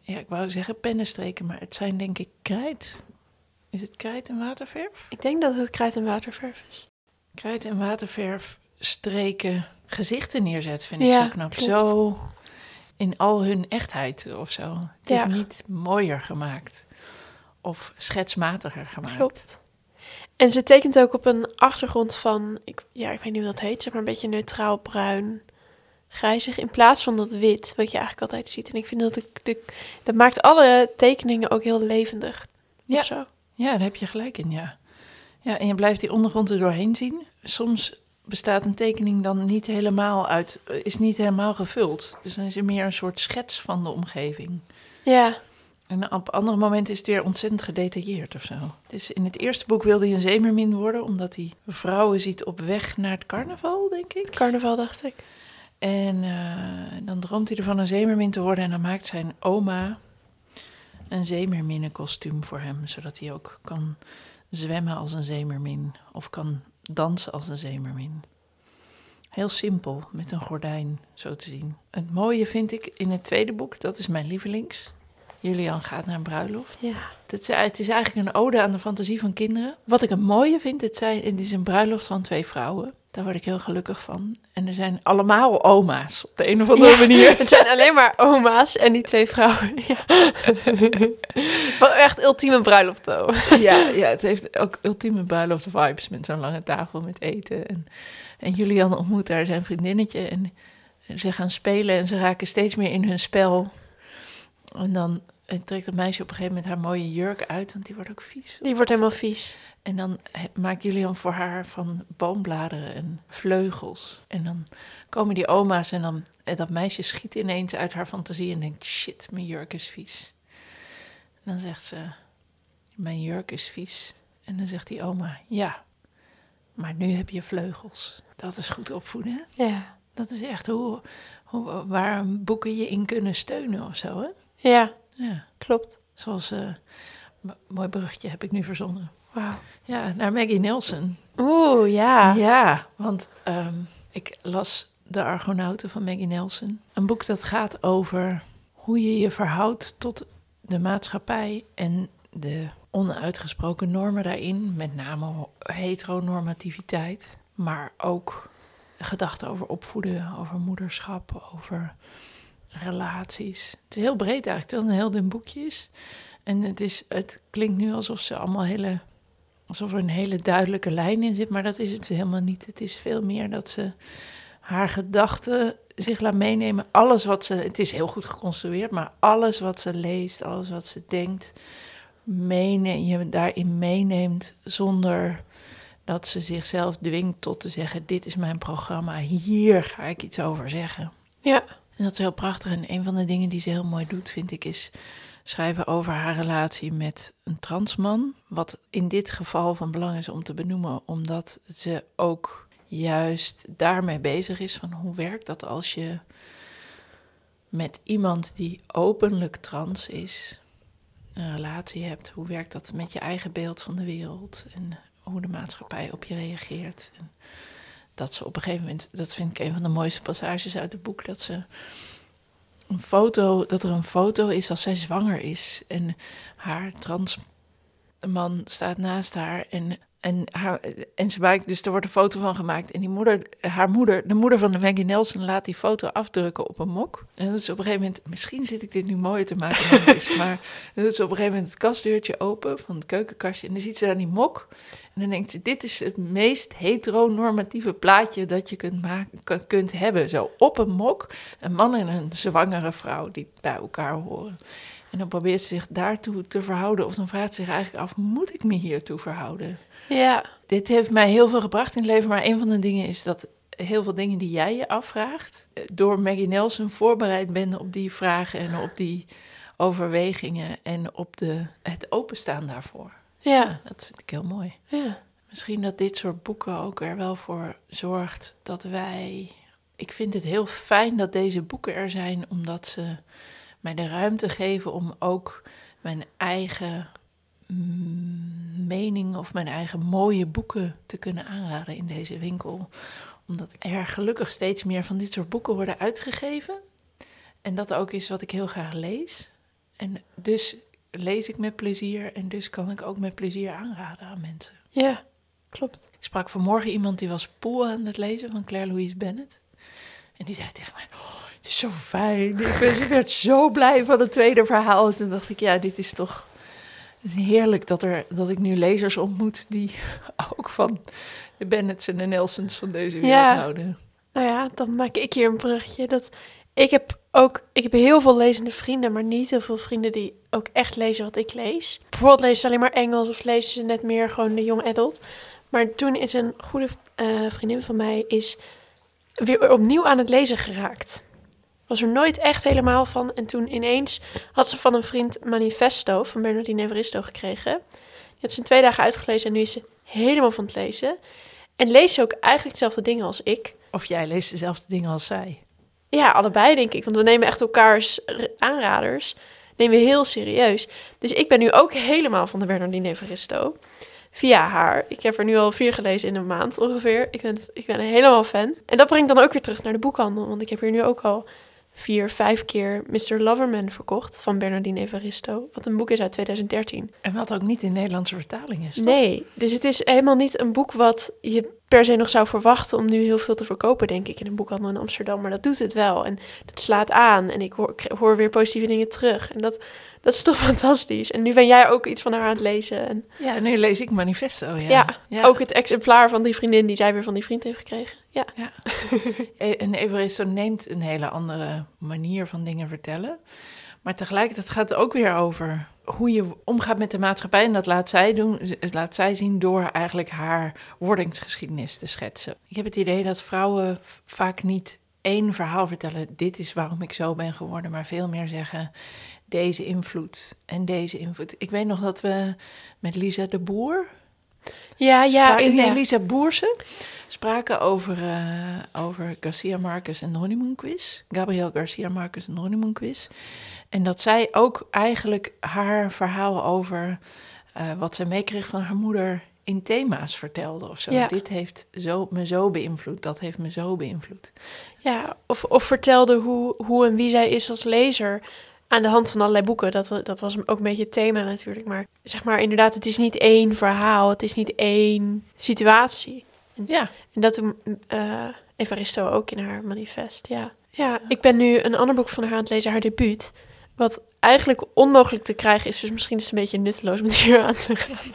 ja, ik wou zeggen pennenstreken, maar het zijn denk ik krijt. Is het krijt en waterverf? Ik denk dat het krijt en waterverf is. Krijt en waterverf streken gezichten neerzet, vind ik Ja, zo knap. klopt. Zo in al hun echtheid of zo. Het is Ja. niet mooier gemaakt of schetsmatiger gemaakt. Klopt. En ze tekent ook op een achtergrond van, ik, ja, ik weet niet hoe dat heet, zeg maar een beetje neutraal bruin, grijzig, in plaats van dat wit, wat je eigenlijk altijd ziet. En ik vind dat, de, de, dat maakt alle tekeningen ook heel levendig. Ja. Zo. Ja, daar heb je gelijk in, ja. Ja, en je blijft die ondergrond er doorheen zien. Soms bestaat een tekening dan niet helemaal uit, is niet helemaal gevuld. Dus dan is er meer een soort schets van de omgeving. Ja, En op andere momenten is het weer ontzettend gedetailleerd of zo. Dus in het eerste boek wilde hij een zeemermin worden, omdat hij vrouwen ziet op weg naar het carnaval, denk ik. carnaval dacht ik. En eh, dan droomt hij ervan een zeemermin te worden en dan maakt zijn oma een zeemerminnenkostuum voor hem, zodat hij ook kan zwemmen als een zeemermin of kan dansen als een zeemermin. Heel simpel, met een gordijn, zo te zien. Het mooie vind ik in het tweede boek, dat is mijn lievelings. Julian gaat naar een bruiloft. Ja. Het is, het is eigenlijk een ode aan de fantasie van kinderen. Wat ik een mooie vind, het, zijn, het is een bruiloft van twee vrouwen. Daar word ik heel gelukkig van. En er zijn allemaal oma's op de een of andere Ja. manier. *laughs* Het zijn alleen maar oma's en die twee vrouwen. Ja. *laughs* Echt ultieme bruiloft, though. Ja, ja, het heeft ook ultieme bruiloft vibes met zo'n lange tafel met eten. En, en Julian ontmoet daar zijn vriendinnetje en ze gaan spelen en ze raken steeds meer in hun spel. En dan eh, trekt het meisje op een gegeven moment haar mooie jurk uit, want die wordt ook vies. Die wordt helemaal vies. En dan maakt Julian voor haar van boombladeren en vleugels. En dan komen die oma's en dan en dat meisje schiet ineens uit haar fantasie en denkt: shit, mijn jurk is vies. En dan zegt ze: Mijn jurk is vies. En dan zegt die oma: Ja, maar nu heb je vleugels. Dat is goed opvoeden. Hè? Ja. Dat is echt hoe, hoe, waar boeken je in kunnen steunen of zo. Hè? Ja, Ja, klopt. zoals. m- mooi bruggetje heb ik nu verzonnen. Wauw. Ja, naar Maggie Nelson. Oeh, ja. Ja, want ehm, ik las De Argonauten van Maggie Nelson. Een boek dat gaat over hoe je je verhoudt tot de maatschappij en de onuitgesproken normen daarin. Met name heteronormativiteit, maar ook gedachten over opvoeden, over moederschap, over relaties. Het is heel breed eigenlijk, terwijl het een heel dun boekje is. En het, is, het klinkt nu alsof ze allemaal hele alsof er een hele duidelijke lijn in zit, maar dat is het helemaal niet. Het is veel meer dat ze haar gedachten zich laat meenemen. Alles wat ze, het is heel goed geconstrueerd, maar alles wat ze leest, alles wat ze denkt, meeneemt, je daarin meeneemt zonder dat ze zichzelf dwingt tot te zeggen: Dit is mijn programma, hier ga ik iets over zeggen. Ja. En dat is heel prachtig. En een van de dingen die ze heel mooi doet, vind ik, is schrijven over haar relatie met een transman. Wat in dit geval van belang is om te benoemen, omdat ze ook juist daarmee bezig is van hoe werkt dat als je met iemand die openlijk trans is een relatie hebt. Hoe werkt dat met je eigen beeld van de wereld en hoe de maatschappij op je reageert. En dat ze op een gegeven moment, dat vind ik een van de mooiste passages uit het boek, dat ze een foto, dat er een foto is als zij zwanger is en haar trans man staat naast haar en en, haar, en ze maakt, dus er wordt een foto van gemaakt. En die moeder, haar moeder, de moeder van de Maggie Nelson, laat die foto afdrukken op een mok. En dat is op een gegeven moment, misschien zit ik dit nu mooier te maken dan het is, *laughs* maar ze op een gegeven moment het kastdeurtje open van het keukenkastje. En dan ziet ze daar die mok. En dan denkt ze, dit is het meest heteronormatieve plaatje dat je kunt, maken, kunt hebben. Zo op een mok, een man en een zwangere vrouw die bij elkaar horen. En dan probeert ze zich daartoe te verhouden. Of dan vraagt ze zich eigenlijk af, moet ik me hiertoe verhouden? Ja. Dit heeft mij heel veel gebracht in het leven. Maar een van de dingen is dat heel veel dingen die jij je afvraagt... Eh, door Maggie Nelson voorbereid ben op die vragen en op die overwegingen... en op de, het openstaan daarvoor. Ja. Dat vind ik heel mooi. Ja. Misschien dat dit soort boeken ook er wel voor zorgt dat wij... Ik vind het heel fijn dat deze boeken er zijn, omdat ze mij de ruimte geven om ook mijn eigen mening of mijn eigen mooie boeken te kunnen aanraden in deze winkel. Omdat er gelukkig steeds meer van dit soort boeken worden uitgegeven. En dat ook is wat ik heel graag lees. En dus lees ik met plezier en dus kan ik ook met plezier aanraden aan mensen. Ja, klopt. Ik sprak vanmorgen iemand die was Poel aan het lezen van Claire Louise Bennett. En die zei tegen mij, oh, het is zo fijn. Ik, werd zo blij van het tweede verhaal. En toen dacht ik, ja, dit is toch het is heerlijk dat, er, dat ik nu lezers ontmoet die *laughs* ook van de Bennets en de Nelsons van deze wereld Ja. houden. Nou ja, dan maak ik hier een bruggetje. Dat ik heb ook, ik heb heel veel lezende vrienden, maar niet heel veel vrienden die ook echt lezen wat ik lees. Bijvoorbeeld lezen ze alleen maar Engels of lezen ze net meer gewoon de young adult. Maar toen is een goede eh, vriendin van mij is weer opnieuw aan het lezen geraakt. Was er nooit echt helemaal van. En toen ineens had ze van een vriend Manifesto van Bernardine Evaristo gekregen. Die had ze in twee dagen uitgelezen en nu is ze helemaal van het lezen. En leest ze ook eigenlijk dezelfde dingen als ik. Of jij leest dezelfde dingen als zij. Ja, allebei denk ik. Want we nemen echt elkaars r- aanraders nemen we heel serieus. Dus ik ben nu ook helemaal van de Bernardine Evaristo. Via haar. Ik heb er nu al vier gelezen in een maand ongeveer. Ik ben, ik ben helemaal fan. En dat brengt dan ook weer terug naar de boekhandel. Want ik heb hier nu ook al vier, vijf keer Mr. Loverman verkocht van Bernardine Evaristo. Wat een boek is uit 2013. En wat ook niet in Nederlandse vertaling is. toch? Nee, dus het is helemaal niet een boek wat je per se nog zou verwachten om nu heel veel te verkopen, denk ik, in een boekhandel in Amsterdam. Maar dat doet het wel. En het slaat aan. En ik hoor, ik hoor weer positieve dingen terug. En dat, dat is toch *laughs* fantastisch. En nu ben jij ook iets van haar aan het lezen. En Ja, nu lees ik Manifesto. Ja, ja, Ja. ook het exemplaar van die vriendin die zij weer van die vriend heeft gekregen. Ja, *laughs* E- En Evaristo neemt een hele andere manier van dingen vertellen. Maar tegelijkertijd gaat het ook weer over hoe je omgaat met de maatschappij. En dat laat zij, doen, laat zij zien door eigenlijk haar wordingsgeschiedenis te schetsen. Ik heb het idee dat vrouwen vaak niet één verhaal vertellen. Dit is waarom ik zo ben geworden. Maar veel meer zeggen deze invloed en deze invloed. Ik weet nog dat we met Lisa de Boer ja, ja, Spra- in, nee. Lisa Boersen spraken over, eh, over Garcia Marquez en de Honeymoon Quiz. Gabriel Garcia Marquez en de Honeymoon Quiz. En dat zij ook eigenlijk haar verhaal over eh, wat ze meekreeg van haar moeder in thema's vertelde of zo. Ja. Dit heeft zo, me zo beïnvloed, dat heeft me zo beïnvloed. Ja, of, of vertelde hoe, hoe en wie zij is als lezer aan de hand van allerlei boeken. Dat, dat was ook een beetje het thema natuurlijk. Maar zeg maar inderdaad, het is niet één verhaal. Het is niet één situatie. Ja, En dat doen eh Evaristo ook in haar manifest, ja. Ja, ik ben nu een ander boek van haar aan het lezen, haar debuut. Wat eigenlijk onmogelijk te krijgen is. Dus misschien is het een beetje nutteloos om hier aan te gaan. *laughs*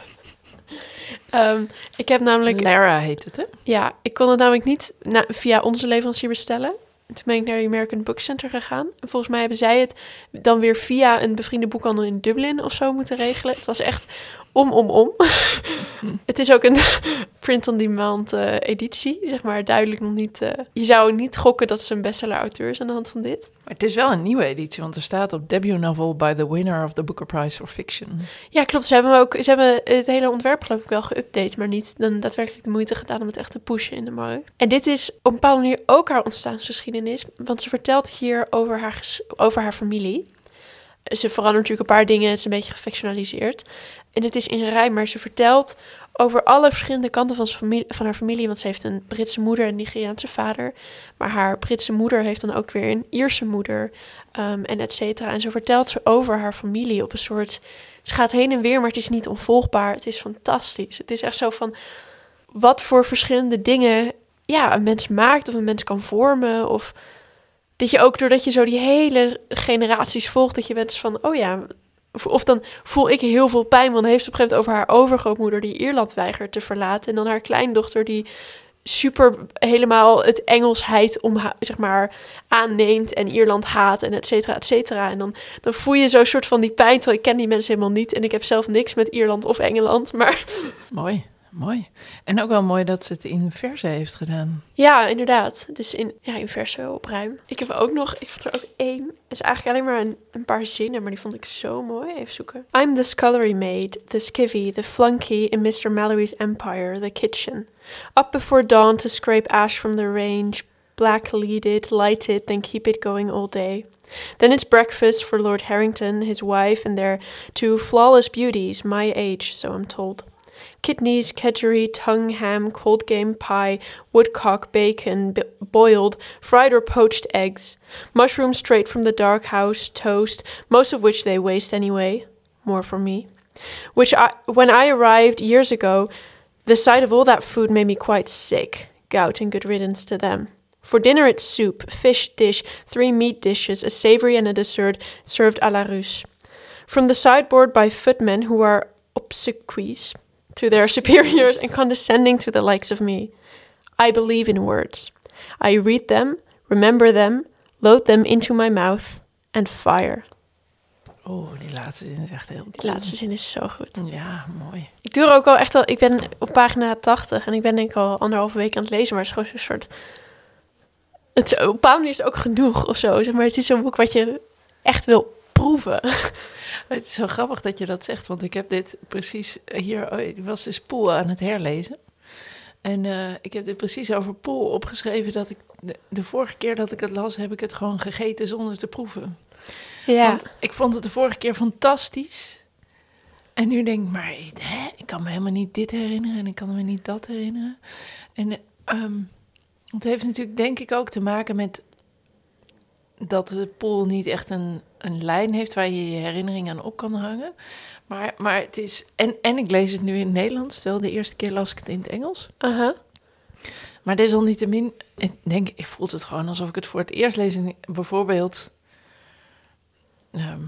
Ehm, ik heb namelijk... Lara heet het, hè? Ja, ik kon het namelijk niet na- via onze leverancier bestellen. En toen ben ik naar de American Book Center gegaan. En volgens mij hebben zij het dan weer via een bevriende boekhandel in Dublin of zo moeten regelen. Het was echt om, om, om. *laughs* het is ook een *laughs* print-on-demand eh, editie, zeg maar duidelijk nog niet... eh, je zou niet gokken dat ze een bestseller-auteur is aan de hand van dit. Maar het is wel een nieuwe editie, want er staat op debut novel by the winner of the Booker Prize for Fiction. Ja, klopt. Ze hebben, ook, ze hebben het hele ontwerp geloof ik wel geüpdate, maar niet dan daadwerkelijk de moeite gedaan om het echt te pushen in de markt. En dit is op een bepaalde manier ook haar ontstaansgeschiedenis, want ze vertelt hier over haar, over haar familie. Ze verandert natuurlijk een paar dingen, het is een beetje gefictionaliseerd. En het is in rijm, maar ze vertelt over alle verschillende kanten van, familie, van haar familie. Want ze heeft een Britse moeder en een Nigeriaanse vader. Maar haar Britse moeder heeft dan ook weer een Ierse moeder. ehm, en et cetera. En zo vertelt ze over haar familie op een soort... Ze gaat heen en weer, maar het is niet onvolgbaar. Het is fantastisch. Het is echt zo van... Wat voor verschillende dingen ja, een mens maakt of een mens kan vormen. Of dat je ook doordat je zo die hele generaties volgt... dat je bent van, oh ja... Of, dan voel ik heel veel pijn, want dan heeft ze op een gegeven moment over haar overgrootmoeder... die Ierland weigert te verlaten. En dan haar kleindochter die super helemaal het Engelsheid om zeg maar aanneemt en Ierland haat en et cetera, et cetera. En dan, dan voel je zo'n soort van die pijn, terwijl ik ken die mensen helemaal niet en ik heb zelf niks met Ierland of Engeland. Maar Mooi, mooi. En ook wel mooi dat ze het in verse heeft gedaan. ja, inderdaad. Dus in, ja, in verso op ruim. Ik heb ook nog, ik vond er ook één. Het is eigenlijk alleen maar een, een paar zinnen, maar die vond ik zo mooi. Even zoeken. I'm the scullery maid, the skivvy, the flunky in Mr. Mallory's empire, the kitchen. Up before dawn to scrape ash from the range, black lead it, light it, then keep it going all day. Then it's breakfast for Lord Harrington, his wife, and their two flawless beauties, my age, so I'm told. Kidneys, kedgeree, tongue, ham, cold game pie, woodcock, bacon, b- boiled, fried or poached eggs, mushrooms straight from the dark house, toast, most of which they waste anyway. More for me. Which I, when I arrived years ago, the sight of all that food made me quite sick. Gout and good riddance to them. For dinner, it's soup, fish dish, three meat dishes, a savory and a dessert served à la Russe. From the sideboard by footmen who are obsequies to their *laughs* superiors and condescending to the likes of me. I believe in words. I read them, remember them, load them into my mouth, and fire. Oh, die laatste zin is echt heel Die laatste zin is zo goed. Ja, mooi. Ik doe er ook al echt al. Ik ben op pagina 80 en ik ben denk ik al anderhalve week aan het lezen, maar het is gewoon zo'n soort. Het is, op een bepaalde manier is het ook genoeg of zo. Zeg maar het is zo'n boek wat je echt wil proeven. *laughs* Het is zo grappig dat je dat zegt, want ik heb dit precies hier, oh, ik was dus Poel aan het herlezen. En eh, ik heb dit precies over Poel opgeschreven dat ik, de, de vorige keer dat ik het las, heb ik het gewoon gegeten zonder te proeven. Ja. Want ik vond het de vorige keer fantastisch. En nu denk ik, maar hè, ik kan me helemaal niet dit herinneren en ik kan me niet dat herinneren. En ehm, het heeft natuurlijk denk ik ook te maken met dat de pool niet echt een, een lijn heeft waar je je herinnering aan op kan hangen. Maar, maar het is, en, en ik lees het nu in het Nederlands, stel de eerste keer las ik het in het Engels. Aha. Maar desalniettemin, ik denk, ik voel het gewoon alsof ik het voor het eerst lees. Bijvoorbeeld, ehm,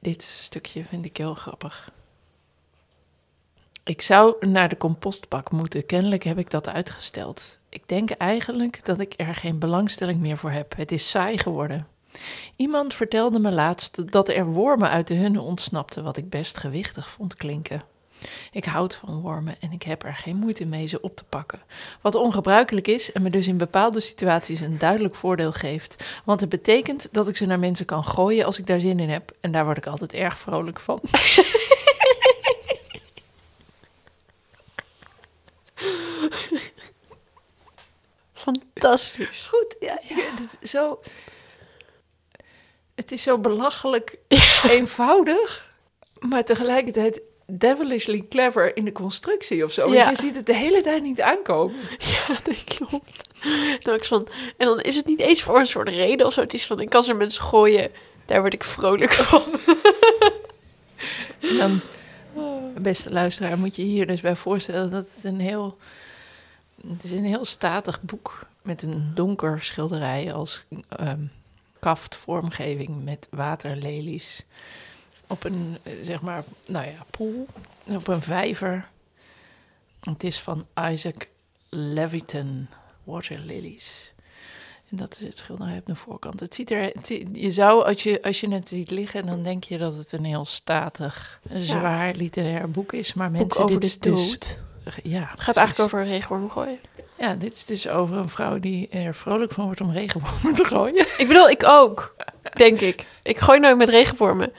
dit stukje vind ik heel grappig. Ik zou naar de compostbak moeten. Kennelijk heb ik dat uitgesteld. Ik denk eigenlijk dat ik er geen belangstelling meer voor heb. Het is saai geworden. Iemand vertelde me laatst dat er wormen uit de hunne ontsnapten, wat ik best gewichtig vond klinken. Ik houd van wormen en ik heb er geen moeite mee ze op te pakken. Wat ongebruikelijk is en me dus in bepaalde situaties een duidelijk voordeel geeft. Want het betekent dat ik ze naar mensen kan gooien als ik daar zin in heb. En daar word ik altijd erg vrolijk van. *laughs* Fantastisch. Goed, ja, ja. is zo... Het is zo belachelijk eenvoudig, maar tegelijkertijd devilishly clever in de constructie of zo. Want Ja. je ziet het de hele tijd niet aankomen. Ja, dat klopt. Nou, ik van, en dan is het niet eens voor een soort reden of zo. Het is van, ik kan ze mensen gooien. Daar word ik vrolijk van. En dan, beste luisteraar, moet je hier dus bij voorstellen dat het een heel... Het is een heel statig boek met een donker schilderij als ehm kaft vormgeving met waterlelies. Op een, eh, zeg maar, nou ja, pool. Op een vijver. Het is van Isaac Leviton, Water Lilies. En dat is het schilderij op de voorkant. Het ziet er, het je zou, als je, als je het ziet liggen, dan denk je dat het een heel statig, zwaar literair boek is. Maar Boek mensen, over dit de dus- ja, Het gaat eigenlijk over regenworm gooien. Ja, dit is dus over een vrouw die er vrolijk van wordt om regenwormen te gooien. *laughs* Ik bedoel, ik ook, denk ik. Ik gooi nooit met regenwormen.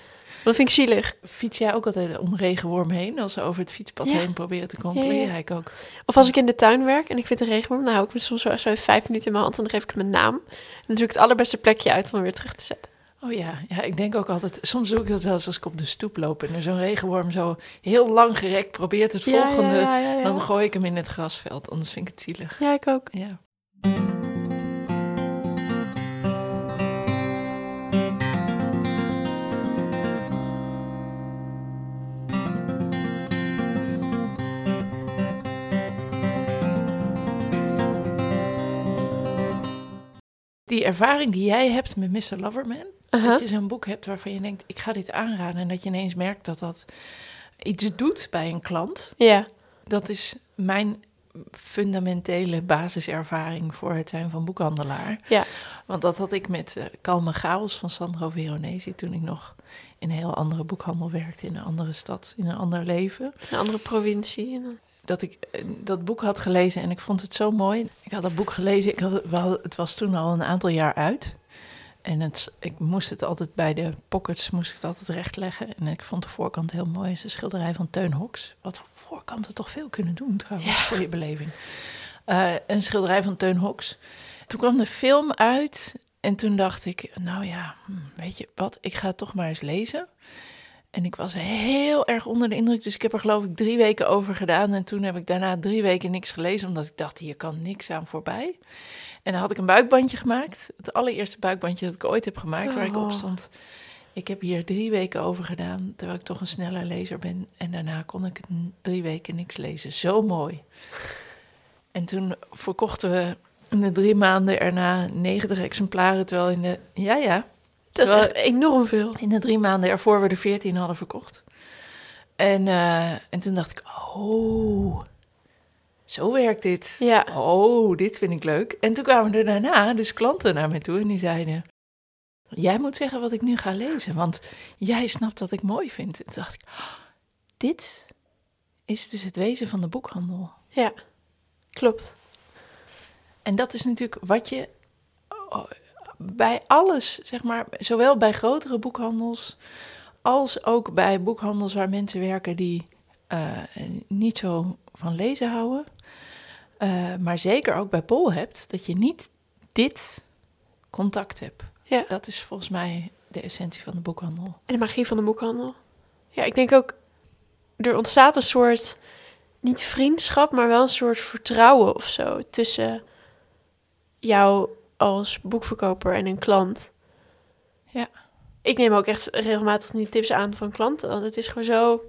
Dat vind ik zielig. Fiets jij ook altijd om regenworm heen als ze over het fietspad Ja. heen proberen te komen? Ja, ik ook. Of als ik in de tuin werk en ik vind een regenworm, dan hou ik me soms zo, zo even vijf minuten in mijn hand en dan geef ik hem een naam. En dan zoek ik het allerbeste plekje uit om hem weer terug te zetten. Oh ja, ja, ik denk ook altijd, soms doe ik dat wel eens als ik op de stoep loop en er zo'n regenworm zo heel lang gerekt probeert het volgende, Ja, ja. dan gooi ik hem in het grasveld, anders vind ik het zielig. Ja, ik ook. Ja. Die ervaring die jij hebt met Mr. Loverman, Uh-huh. dat je zo'n boek hebt waarvan je denkt, ik ga dit aanraden. En dat je ineens merkt dat dat iets doet bij een klant. Ja, Dat is mijn fundamentele basiservaring voor het zijn van boekhandelaar. Ja. Want dat had ik met eh Kalme Chaos van Sandro Veronesi toen ik nog in een heel andere boekhandel werkte, in een andere stad, in een ander leven. een andere provincie. Dat ik eh, dat boek had gelezen en ik vond het zo mooi. Ik had dat boek gelezen, ik had, het- we hadden- het was toen al een aantal jaar uit. En het, ik moest het altijd bij de pockets moest ik het altijd rechtleggen. En ik vond de voorkant heel mooi. Het is een schilderij van Teun Hoks. Wat voorkanten toch veel kunnen doen trouwens, voor je beleving. Eh, een schilderij van Teun Hoks. Toen kwam de film uit en toen dacht ik, nou ja, hm, weet je wat, ik ga het toch maar eens lezen. En ik was heel erg onder de indruk, dus ik heb er geloof ik drie weken over gedaan. En toen heb ik daarna drie weken niks gelezen, omdat ik dacht, hier kan niks aan voorbij. En dan had ik een buikbandje gemaakt. Het allereerste buikbandje dat ik ooit heb gemaakt, waar ik op Oh. stond. Ik heb hier drie weken over gedaan, terwijl ik toch een snelle lezer ben. En daarna kon ik drie weken niks lezen. Zo mooi. En toen verkochten we in de drie maanden erna 90 exemplaren, terwijl in de... Ja, ja. Dat is echt enorm veel. In de drie maanden ervoor we de 14 hadden verkocht. En, eh, en toen dacht ik, oh, zo werkt dit. Ja. Oh, dit vind ik leuk. En toen kwamen er daarna dus klanten naar me toe en die zeiden... Jij moet zeggen wat ik nu ga lezen, want jij snapt wat ik mooi vind. En toen dacht ik, oh, dit is dus het wezen van de boekhandel. Ja, klopt. En dat is natuurlijk wat je oh, bij alles, zeg maar, zowel bij grotere boekhandels als ook bij boekhandels waar mensen werken die eh, niet zo van lezen houden. Eh, maar zeker ook bij Pol hebt, dat je niet dit contact hebt. Ja. Dat is volgens mij de essentie van de boekhandel. En de magie van de boekhandel. Ja, ik denk ook, er ontstaat een soort, niet vriendschap, maar wel een soort vertrouwen of zo tussen jou als boekverkoper en een klant. Ja. Ik neem ook echt regelmatig die tips aan van klanten, want het is gewoon zo...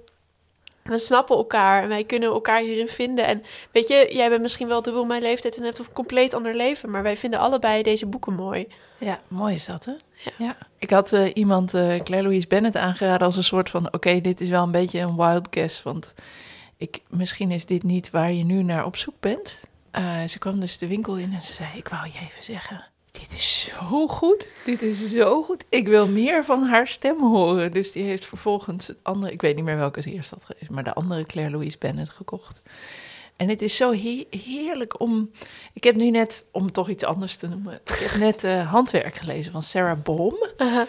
We snappen elkaar en wij kunnen elkaar hierin vinden. En weet je, jij bent misschien wel dubbel mijn leeftijd en hebt een compleet ander leven, maar wij vinden allebei deze boeken mooi. Ja, mooi is dat, hè? Ja. Ik had eh, iemand, eh Claire Louise Bennett, aangeraden als een soort van... oké, dit is wel een beetje een wild guess, want ik, misschien is dit niet waar je nu naar op zoek bent. Eh, ze kwam dus de winkel in en ze zei, ik wou je even zeggen... dit is zo goed, dit is zo goed. Ik wil meer van haar stem horen. Dus die heeft vervolgens het andere... ik weet niet meer welke ze eerst had gelezen... maar de andere Claire Louise Bennett gekocht. En het is zo he- heerlijk om... Ik heb nu net, om toch iets anders te noemen... ik heb net eh, Handwerk gelezen van Sarah Bohm. Uh-huh.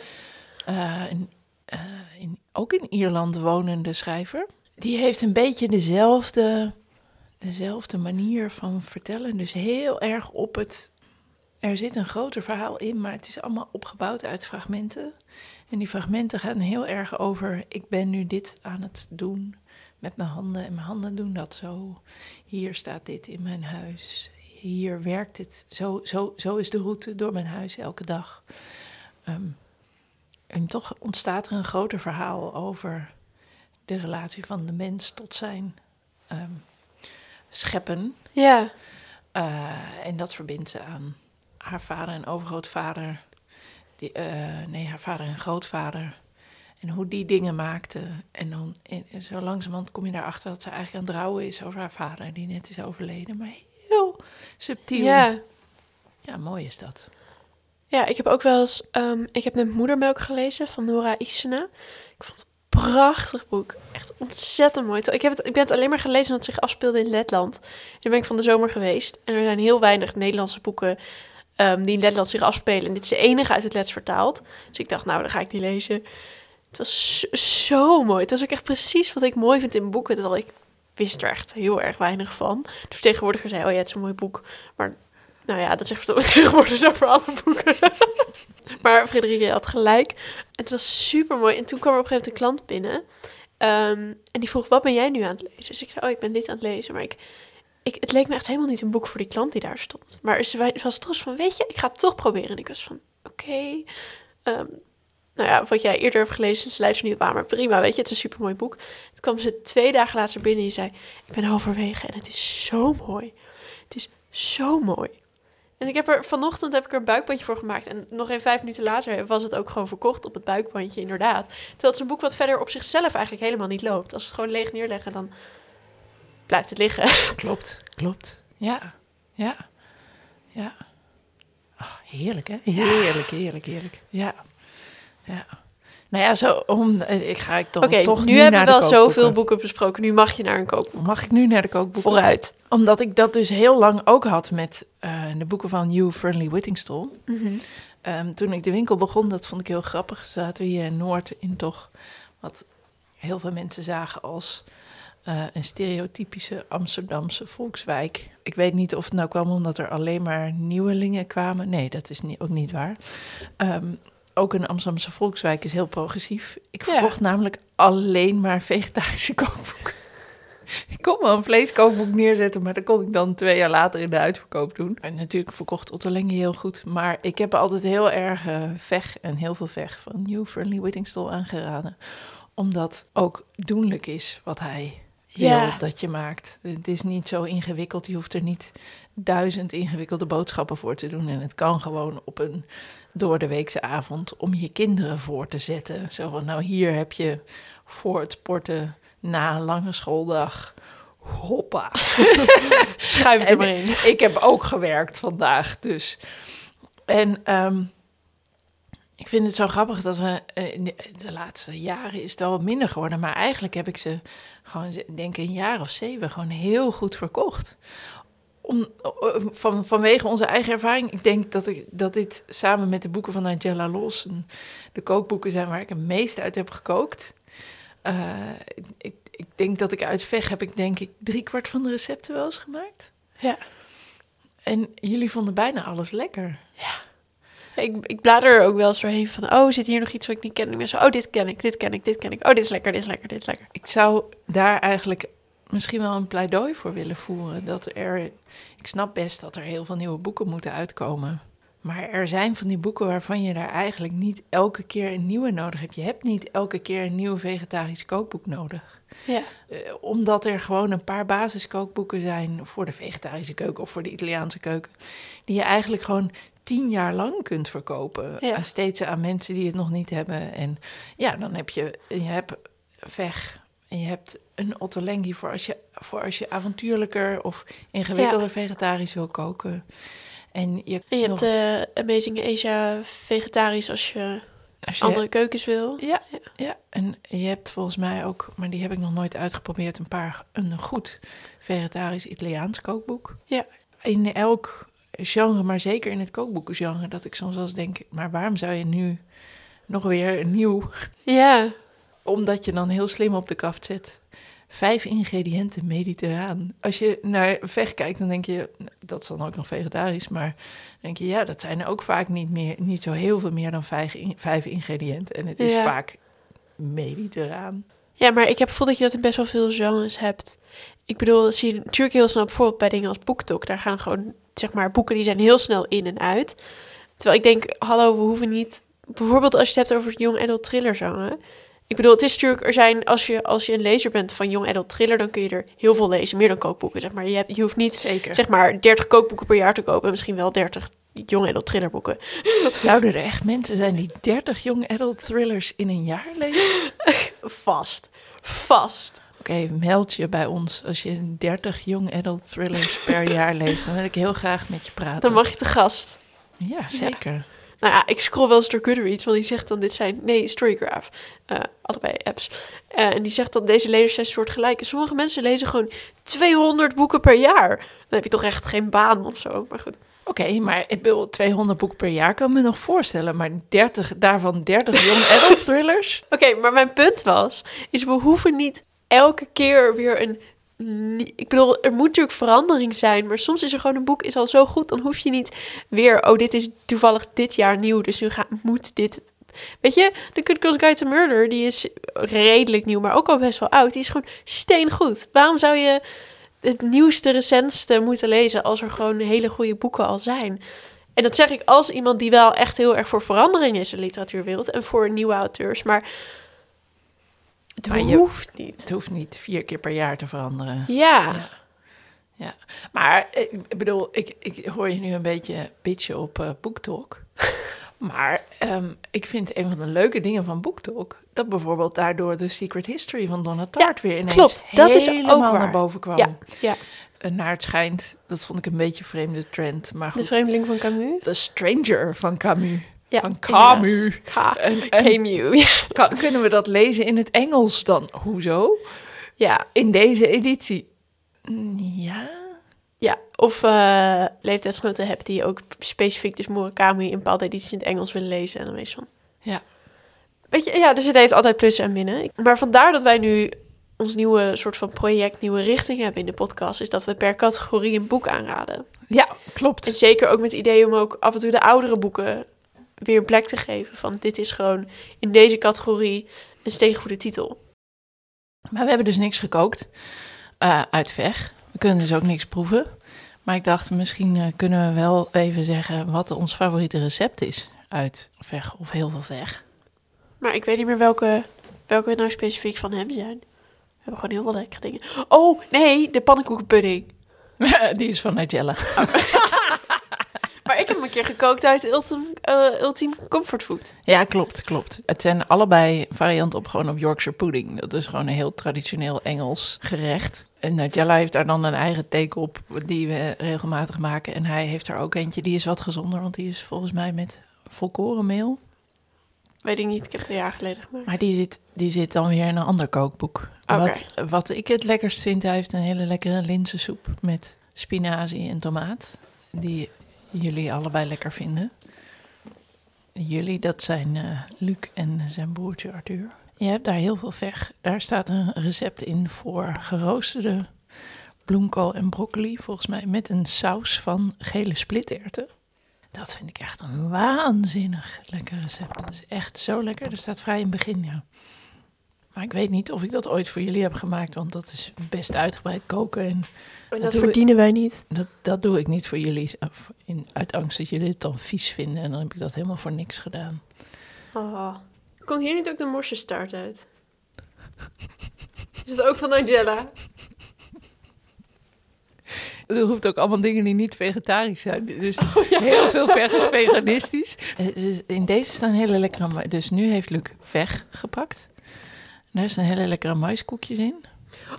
Eh, een, eh, in, ook in Ierland wonende schrijver. Die heeft een beetje dezelfde, dezelfde manier van vertellen. Dus heel erg op het... Er zit een groter verhaal in, maar het is allemaal opgebouwd uit fragmenten. En die fragmenten gaan heel erg over... ik ben nu dit aan het doen met mijn handen en mijn handen doen dat zo. Hier staat dit in mijn huis. Hier werkt het. Zo, zo, zo is de route door mijn huis elke dag. Ehm, en toch ontstaat er een groter verhaal over de relatie van de mens tot zijn ehm, scheppen. Ja, Eh, en dat verbindt ze aan haar vader en overgrootvader. Die, eh, nee, haar vader en grootvader. En hoe die dingen maakte. En dan in, zo langzamerhand kom je daarachter dat ze eigenlijk aan het rouwen is over haar vader, die net is overleden. Maar heel subtiel. Ja. Ja, mooi is dat. Ja, ik heb ook wel eens... ehm, ik heb net Moedermelk gelezen van Nora Isena. Ik vond het een prachtig boek. Echt ontzettend mooi. Ik, heb het, ik ben het alleen maar gelezen omdat het zich afspeelde in Letland. Toen ben ik van de zomer geweest. En er zijn heel weinig Nederlandse boeken ehm, die in Letland zich afspelen. En dit is de enige uit het Lets vertaald. Dus ik dacht, nou, dan ga ik die lezen. Het was zo, mooi. Het was ook echt precies wat ik mooi vind in boeken. Terwijl ik wist er echt heel erg weinig van. De vertegenwoordiger zei, oh ja, het is een mooi boek. Maar nou ja, dat zegt *laughs* tegenwoordig zo voor alle boeken. *laughs* maar Frederike had gelijk. Het was super mooi. En toen kwam er op een gegeven moment een klant binnen. Ehm, en die vroeg, wat ben jij nu aan het lezen? Dus ik zei, oh, ik ben dit aan het lezen. Maar ik, ik, het leek me echt helemaal niet een boek voor die klant die daar stond. Maar ze was trots van, weet je, ik ga het toch proberen. En ik was van, oké. Ehm, nou ja, wat jij eerder hebt gelezen, ze luistert niet op aan, maar prima, weet je, het is een supermooi boek. Toen kwam ze twee dagen later binnen en zei, ik ben halverwege en het is zo mooi. Het is zo mooi. En ik heb er vanochtend heb ik er een buikbandje voor gemaakt. En nog even vijf minuten later was het ook gewoon verkocht op het buikbandje, inderdaad. Terwijl het is een boek wat verder op zichzelf eigenlijk helemaal niet loopt. Als het gewoon leeg neerleggen, dan blijft het liggen. *laughs* Klopt, klopt. Ja, ja, ja. Ach, heerlijk, hè? Heerlijk, heerlijk, heerlijk. Ja, ja. Nou ja, zo om. Ik ga ik toch, Oké, toch nu nu hebben we wel zoveel boeken besproken. Nu mag je naar een kookboek. Mag ik nu naar de kookboeken? Vooruit. Omdat ik dat dus heel lang ook had met eh, de boeken van Hugh Fernley Whittingstall. Ehm, toen ik de winkel begon, dat vond ik heel grappig, zaten we hier in Noord in toch wat heel veel mensen zagen als eh, een stereotypische Amsterdamse volkswijk. Ik weet niet of het nou kwam omdat er alleen maar nieuwelingen kwamen. Nee, dat is niet, ook niet waar. Ehm, ook een Amsterdamse volkswijk is heel progressief. Ik Ja. verkocht namelijk alleen maar vegetarische kookboeken. *laughs* Ik kon wel een vleeskookboek neerzetten, maar dat kon ik dan twee jaar later in de uitverkoop doen. En natuurlijk verkocht Otto Lengi heel goed. Maar ik heb altijd heel erg veg en heel veel veg van New Fernley Whittingstall aangeraden. Omdat ook doenlijk is wat hij Ja. dat je maakt. Het is niet zo ingewikkeld. Je hoeft er niet duizend ingewikkelde boodschappen voor te doen. En het kan gewoon op een door de weekse avond om je kinderen voor te zetten. Zo van, nou hier heb je voor het sporten na een lange schooldag. Hoppa. *laughs* Schuif er maar in. Ik heb ook gewerkt vandaag, dus. En ehm, ik vind het zo grappig dat we eh, de, laatste jaren is het al wat minder geworden, maar eigenlijk heb ik ze gewoon, ik denk een jaar of zeven, gewoon heel goed verkocht. Om, van, vanwege onze eigen ervaring. Ik denk dat, ik, dat dit samen met de boeken van Angela Lawson de kookboeken zijn waar ik het meest uit heb gekookt. Eh, ik, ik denk dat ik uit veg heb ik denk ik drie kwart van de recepten wel eens gemaakt. Ja. En jullie vonden bijna alles lekker. Ik, ik blader er ook wel eens doorheen van, oh, zit hier nog iets wat ik niet ken? Ben zo, oh, dit ken ik, dit ken ik, dit ken ik. Oh, dit is lekker, dit is lekker, dit is lekker. Ik zou daar eigenlijk misschien wel een pleidooi voor willen voeren. Dat er, ik snap best dat er heel veel nieuwe boeken moeten uitkomen. Maar er zijn van die boeken waarvan je daar eigenlijk niet elke keer een nieuwe nodig hebt. Je hebt niet elke keer een nieuw vegetarisch kookboek nodig. Ja. Eh, omdat er gewoon een paar basiskookboeken zijn voor de vegetarische keuken of voor de Italiaanse keuken. Die je eigenlijk gewoon tien jaar lang kunt verkopen. Ja. Aan steeds aan mensen die het nog niet hebben. En ja, dan heb je, je hebt veg en je hebt een ottolenghi voor als je, voor als je avontuurlijker of ingewikkelder vegetarisch wil koken. En je, hebt eh Amazing Asia vegetarisch als je als je andere keukens wil. Ja, ja, en je hebt volgens mij ook, maar die heb ik nog nooit uitgeprobeerd, een paar een goed vegetarisch Italiaans kookboek. Ja. In elk genre, maar zeker in het kookboekengenre, dat ik soms wel eens denk, maar waarom zou je nu nog weer een nieuw, Ja, *laughs* omdat je dan heel slim op de kaft zet. Vijf ingrediënten mediterraan. Als je naar veg kijkt, dan denk je, dat is dan ook nog vegetarisch, maar denk je, ja, dat zijn ook vaak niet, meer, niet zo heel veel meer dan vijf, in- vijf ingrediënten. En het is Ja. vaak mediterraan. Ja, maar ik heb het gevoel dat je dat in best wel veel genres hebt. Ik bedoel, dat zie je natuurlijk heel snel bijvoorbeeld bij dingen als BookTok. Daar gaan gewoon, zeg maar, boeken die zijn heel snel in en uit. Terwijl ik denk, hallo, we hoeven niet... Bijvoorbeeld als je het hebt over het young adult thriller genre. Ik bedoel, het is natuurlijk, er zijn, als je, als je een lezer bent van young adult thriller, dan kun je er heel veel lezen. Meer dan kookboeken, zeg maar. Je, hebt, je hoeft niet, Zeker. zeg maar, 30 kookboeken per jaar te kopen. en Misschien wel 30 young adult thrillerboeken. *laughs* Zouden er echt mensen zijn die 30 young adult thrillers in een jaar lezen? *laughs* Vast. Vast. Oké, meld je bij ons als je 30 young adult thrillers per jaar leest. Dan wil ik heel graag met je praten. Dan mag je te gast. Ja, zeker. Nou ja, ik scroll wel eens door Goodreads, want die zegt dan dit zijn... Nee, Storygraph. Eh, allebei apps. Eh, en die zegt dan deze lezers zijn soortgelijk. En sommige mensen lezen gewoon 200 boeken per jaar. Dan heb je toch echt geen baan of zo. Maar goed. Oké, maar ik wil 200 boeken per jaar kan me nog voorstellen. Maar 30, daarvan 30 young *laughs* adult thrillers? Oké, maar mijn punt was... is we hoeven niet elke keer weer een... Ik bedoel, er moet natuurlijk verandering zijn. Maar soms is er gewoon een boek is al zo goed. Dan hoef je niet weer... Oh, dit is toevallig dit jaar nieuw. Dus nu moet dit... Weet je, The Good Girls Guide to Murder... die is redelijk nieuw, maar ook al best wel oud. Die is gewoon steengoed. Waarom zou je het nieuwste, recentste moeten lezen... als er gewoon hele goede boeken al zijn? En dat zeg ik als iemand die wel echt heel erg voor verandering is in de literatuurwereld... en voor nieuwe auteurs, maar... Het Maar je- hoeft niet. Het hoeft niet vier keer per jaar te veranderen. Ja. Ja. Ja, maar eh, ik bedoel, ik, ik hoor je nu een beetje bitchen op eh BookTalk. *laughs* maar ehm, ik vind een van de leuke dingen van BookTalk... dat bijvoorbeeld daardoor de Secret History van Donna Tartt weer ineens klopt. Dat is ook helemaal waar. naar boven kwam. Ja, ja. En naar het schijnt, dat vond ik een beetje een vreemde trend. Maar De Vreemdeling van Camus. The Stranger van Camus. Ja, van. Camus. Ka- En, en Camus. Ja. kunnen we dat lezen in het Engels dan? Hoezo? ja. In deze editie? Ja... Ja, of eh leeftijdsgenoten hebt die ook specifiek dus Murakami in bepaalde edities in het Engels willen lezen. En dan wees van... Ja. Weet je, ja, dus het heeft altijd plussen en minnen. Maar vandaar dat wij nu ons nieuwe soort van project, nieuwe richting hebben in de podcast, is dat we per categorie een boek aanraden. Ja, klopt. En zeker ook met het idee om ook af en toe de oudere boeken weer een plek te geven. Van dit is gewoon in deze categorie een steengoede titel. Maar we hebben dus niks gekookt eh, uit veg. We kunnen dus ook niks proeven. Maar ik dacht, misschien eh, kunnen we wel even zeggen wat ons favoriete recept is uit veg of heel veel veg. Maar ik weet niet meer welke, welke we nou specifiek van hem zijn. We hebben gewoon heel veel lekkere dingen. Oh, nee, de pannenkoekenpudding. *laughs* Die is van Nigella. Hem *laughs* een keer gekookt uit Ultim, eh Ultiem Comfort Food. Ja, klopt, klopt. Het zijn allebei varianten op gewoon op Yorkshire pudding. Dat is gewoon een heel traditioneel Engels gerecht. En Nigella heeft daar dan een eigen take op die we regelmatig maken. En hij heeft er ook eentje, die is wat gezonder, want die is volgens mij met volkorenmeel. Weet ik niet, ik heb het een jaar geleden gemaakt. Maar die zit, die zit dan weer in een ander kookboek. Oké. Wat, wat ik het lekkerst vind, hij heeft een hele lekkere linzensoep met spinazie en tomaat. Die jullie allebei lekker vinden. Jullie, dat zijn eh, Luc en zijn broertje Arthur. Je hebt daar heel veel veg. Daar staat een recept in voor geroosterde bloemkool en broccoli, volgens mij, met een saus van gele splitterten. Dat vind ik echt een waanzinnig lekker recept. Dat is echt zo lekker. Dat staat vrij in het begin, ja. Maar ik weet niet of ik dat ooit voor jullie heb gemaakt, want dat is best uitgebreid koken. En En dat dat verdienen wij niet. dat, dat doe ik niet voor jullie, of in, uit angst dat jullie het dan vies vinden. En dan heb ik dat helemaal voor niks gedaan. Oh. Komt hier niet ook de morsestaart uit? Is het ook van Nigella? *laughs* Er hoeft ook allemaal dingen die niet vegetarisch zijn. Dus heel veel veg is veganistisch. *laughs* Eh, dus in deze staan hele lekkere... Dus nu heeft Luc veg gepakt. Daar staan hele lekkere maiskoekjes in.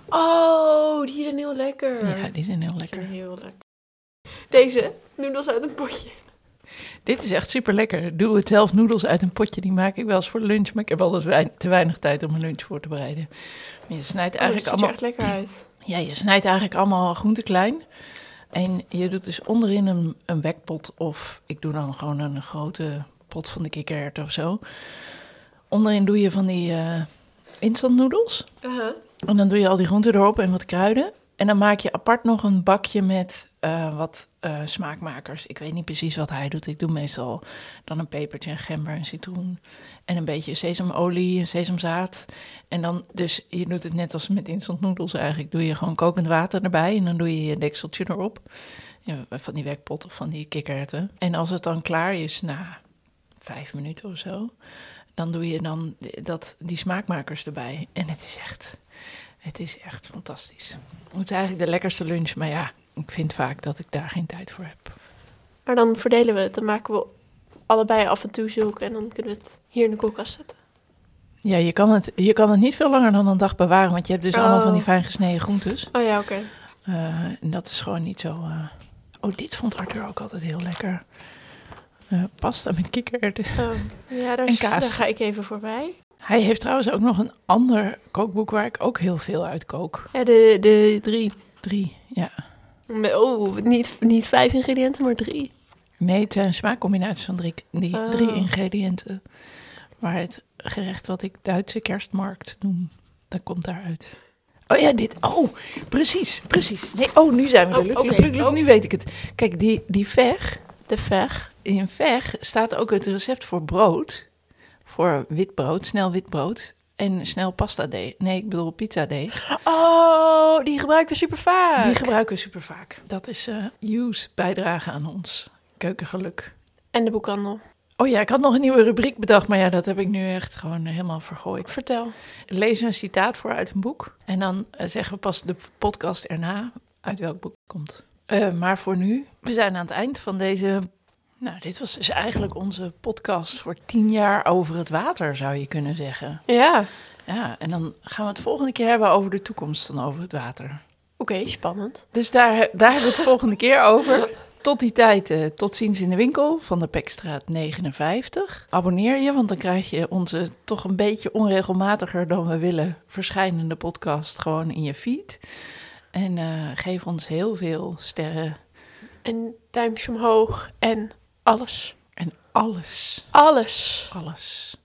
Oh, die zijn heel lekker. Ja, die zijn heel zijn lekker. heel lekker. Deze, noedels uit een potje. Dit is echt super lekker. Doe het zelf noedels uit een potje. Die maak ik wel eens voor lunch. Maar ik heb altijd wein- te weinig tijd om een lunch voor te bereiden. Maar je snijdt Oh, eigenlijk dat ziet er allemaal... echt lekker uit. Ja, je snijdt eigenlijk allemaal groenten klein. En je doet dus onderin een, een wekpot of ik doe dan gewoon een grote pot van de kikkererwten of zo. Onderin doe je van die eh instant noedels. Aha. En dan doe je al die groenten erop en wat kruiden. En dan maak je apart nog een bakje met eh, wat eh, smaakmakers. Ik weet niet precies wat hij doet. Ik doe meestal dan een pepertje, een gember, een citroen. En een beetje sesamolie, en sesamzaad. En dan, dus je doet het net als met instant noedels eigenlijk. Doe je gewoon kokend water erbij en dan doe je je dekseltje erop. Ja, van die wekpot of van die kikkererwten. En als het dan klaar is na vijf minuten of zo... dan doe je dan dat, die smaakmakers erbij. En het is echt... Het is echt fantastisch. Het is eigenlijk de lekkerste lunch, maar ja, ik vind vaak dat ik daar geen tijd voor heb. Maar dan verdelen we het. Dan maken we allebei af en toe zulke. En dan kunnen we het hier in de koelkast zetten. Ja, je kan, het, je kan het niet veel langer dan een dag bewaren, want je hebt dus allemaal van die Oh. fijn gesneden groentes. Oh ja, oké. Eh, en dat is gewoon niet zo... eh, Oh, dit vond Arthur ook altijd heel lekker. Eh, pasta met kikkererwten. Oh, ja, daar, *laughs* En kaas. daar ga ik even voorbij. Hij heeft trouwens ook nog een ander kookboek waar ik ook heel veel uit kook. Ja, de, de drie. Drie, ja. Oh, niet, niet vijf ingrediënten, maar drie. Nee, het zijn smaakcombinaties van drie, die, Oh. drie ingrediënten. Maar het gerecht wat ik Duitse kerstmarkt noem, dat komt daaruit. Oh ja, dit. Oh, precies, precies. Nee, oh, nu zijn we er. Oh, Oh. Nu weet ik het. Kijk, die, die veg. De veg. In veg staat ook het recept voor brood. Voor wit brood, snel wit brood. En snel pasta deeg. Nee, ik bedoel pizza deeg. Oh, die gebruiken we super vaak. Die gebruiken we super vaak. Dat is eh Hughes bijdrage aan ons keukengeluk. En de boekhandel. Oh ja, ik had nog een nieuwe rubriek bedacht, maar ja, dat heb ik nu echt gewoon helemaal vergooid. Vertel. Lees een citaat voor uit een boek en dan eh, zeggen we pas de podcast erna uit welk boek het komt. Eh, maar voor nu, we zijn aan het eind van deze. Nou, dit was dus eigenlijk onze podcast voor tien jaar over het water, zou je kunnen zeggen. Ja. Ja, en dan gaan we het volgende keer hebben over de toekomst dan over het water. Oké, spannend. Dus daar, daar hebben we het *laughs* volgende keer over. Tot die tijd, eh, tot ziens in de winkel van de Pekstraat 59. Abonneer je, want dan krijg je onze toch een beetje onregelmatiger dan we willen verschijnende podcast gewoon in je feed. En eh, geef ons heel veel sterren En duimpje omhoog en alles. en alles, Alles. alles.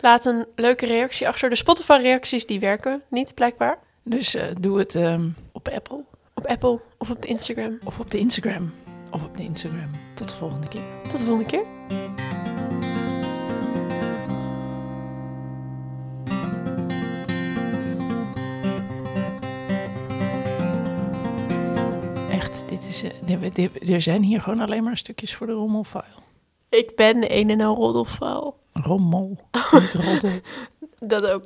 Laat een leuke reactie achter. De Spotify-reacties die werken niet, blijkbaar. Dus eh, doe het ehm, op Apple Op Apple of op de Instagram. of op de Instagram. Of op de Instagram. Tot de volgende keer. Tot de volgende keer. Is, eh, er zijn hier gewoon alleen maar stukjes voor de rommelfile. Ik ben een en al roddelvrouw. Rommel, *laughs* niet roddel. Dat ook.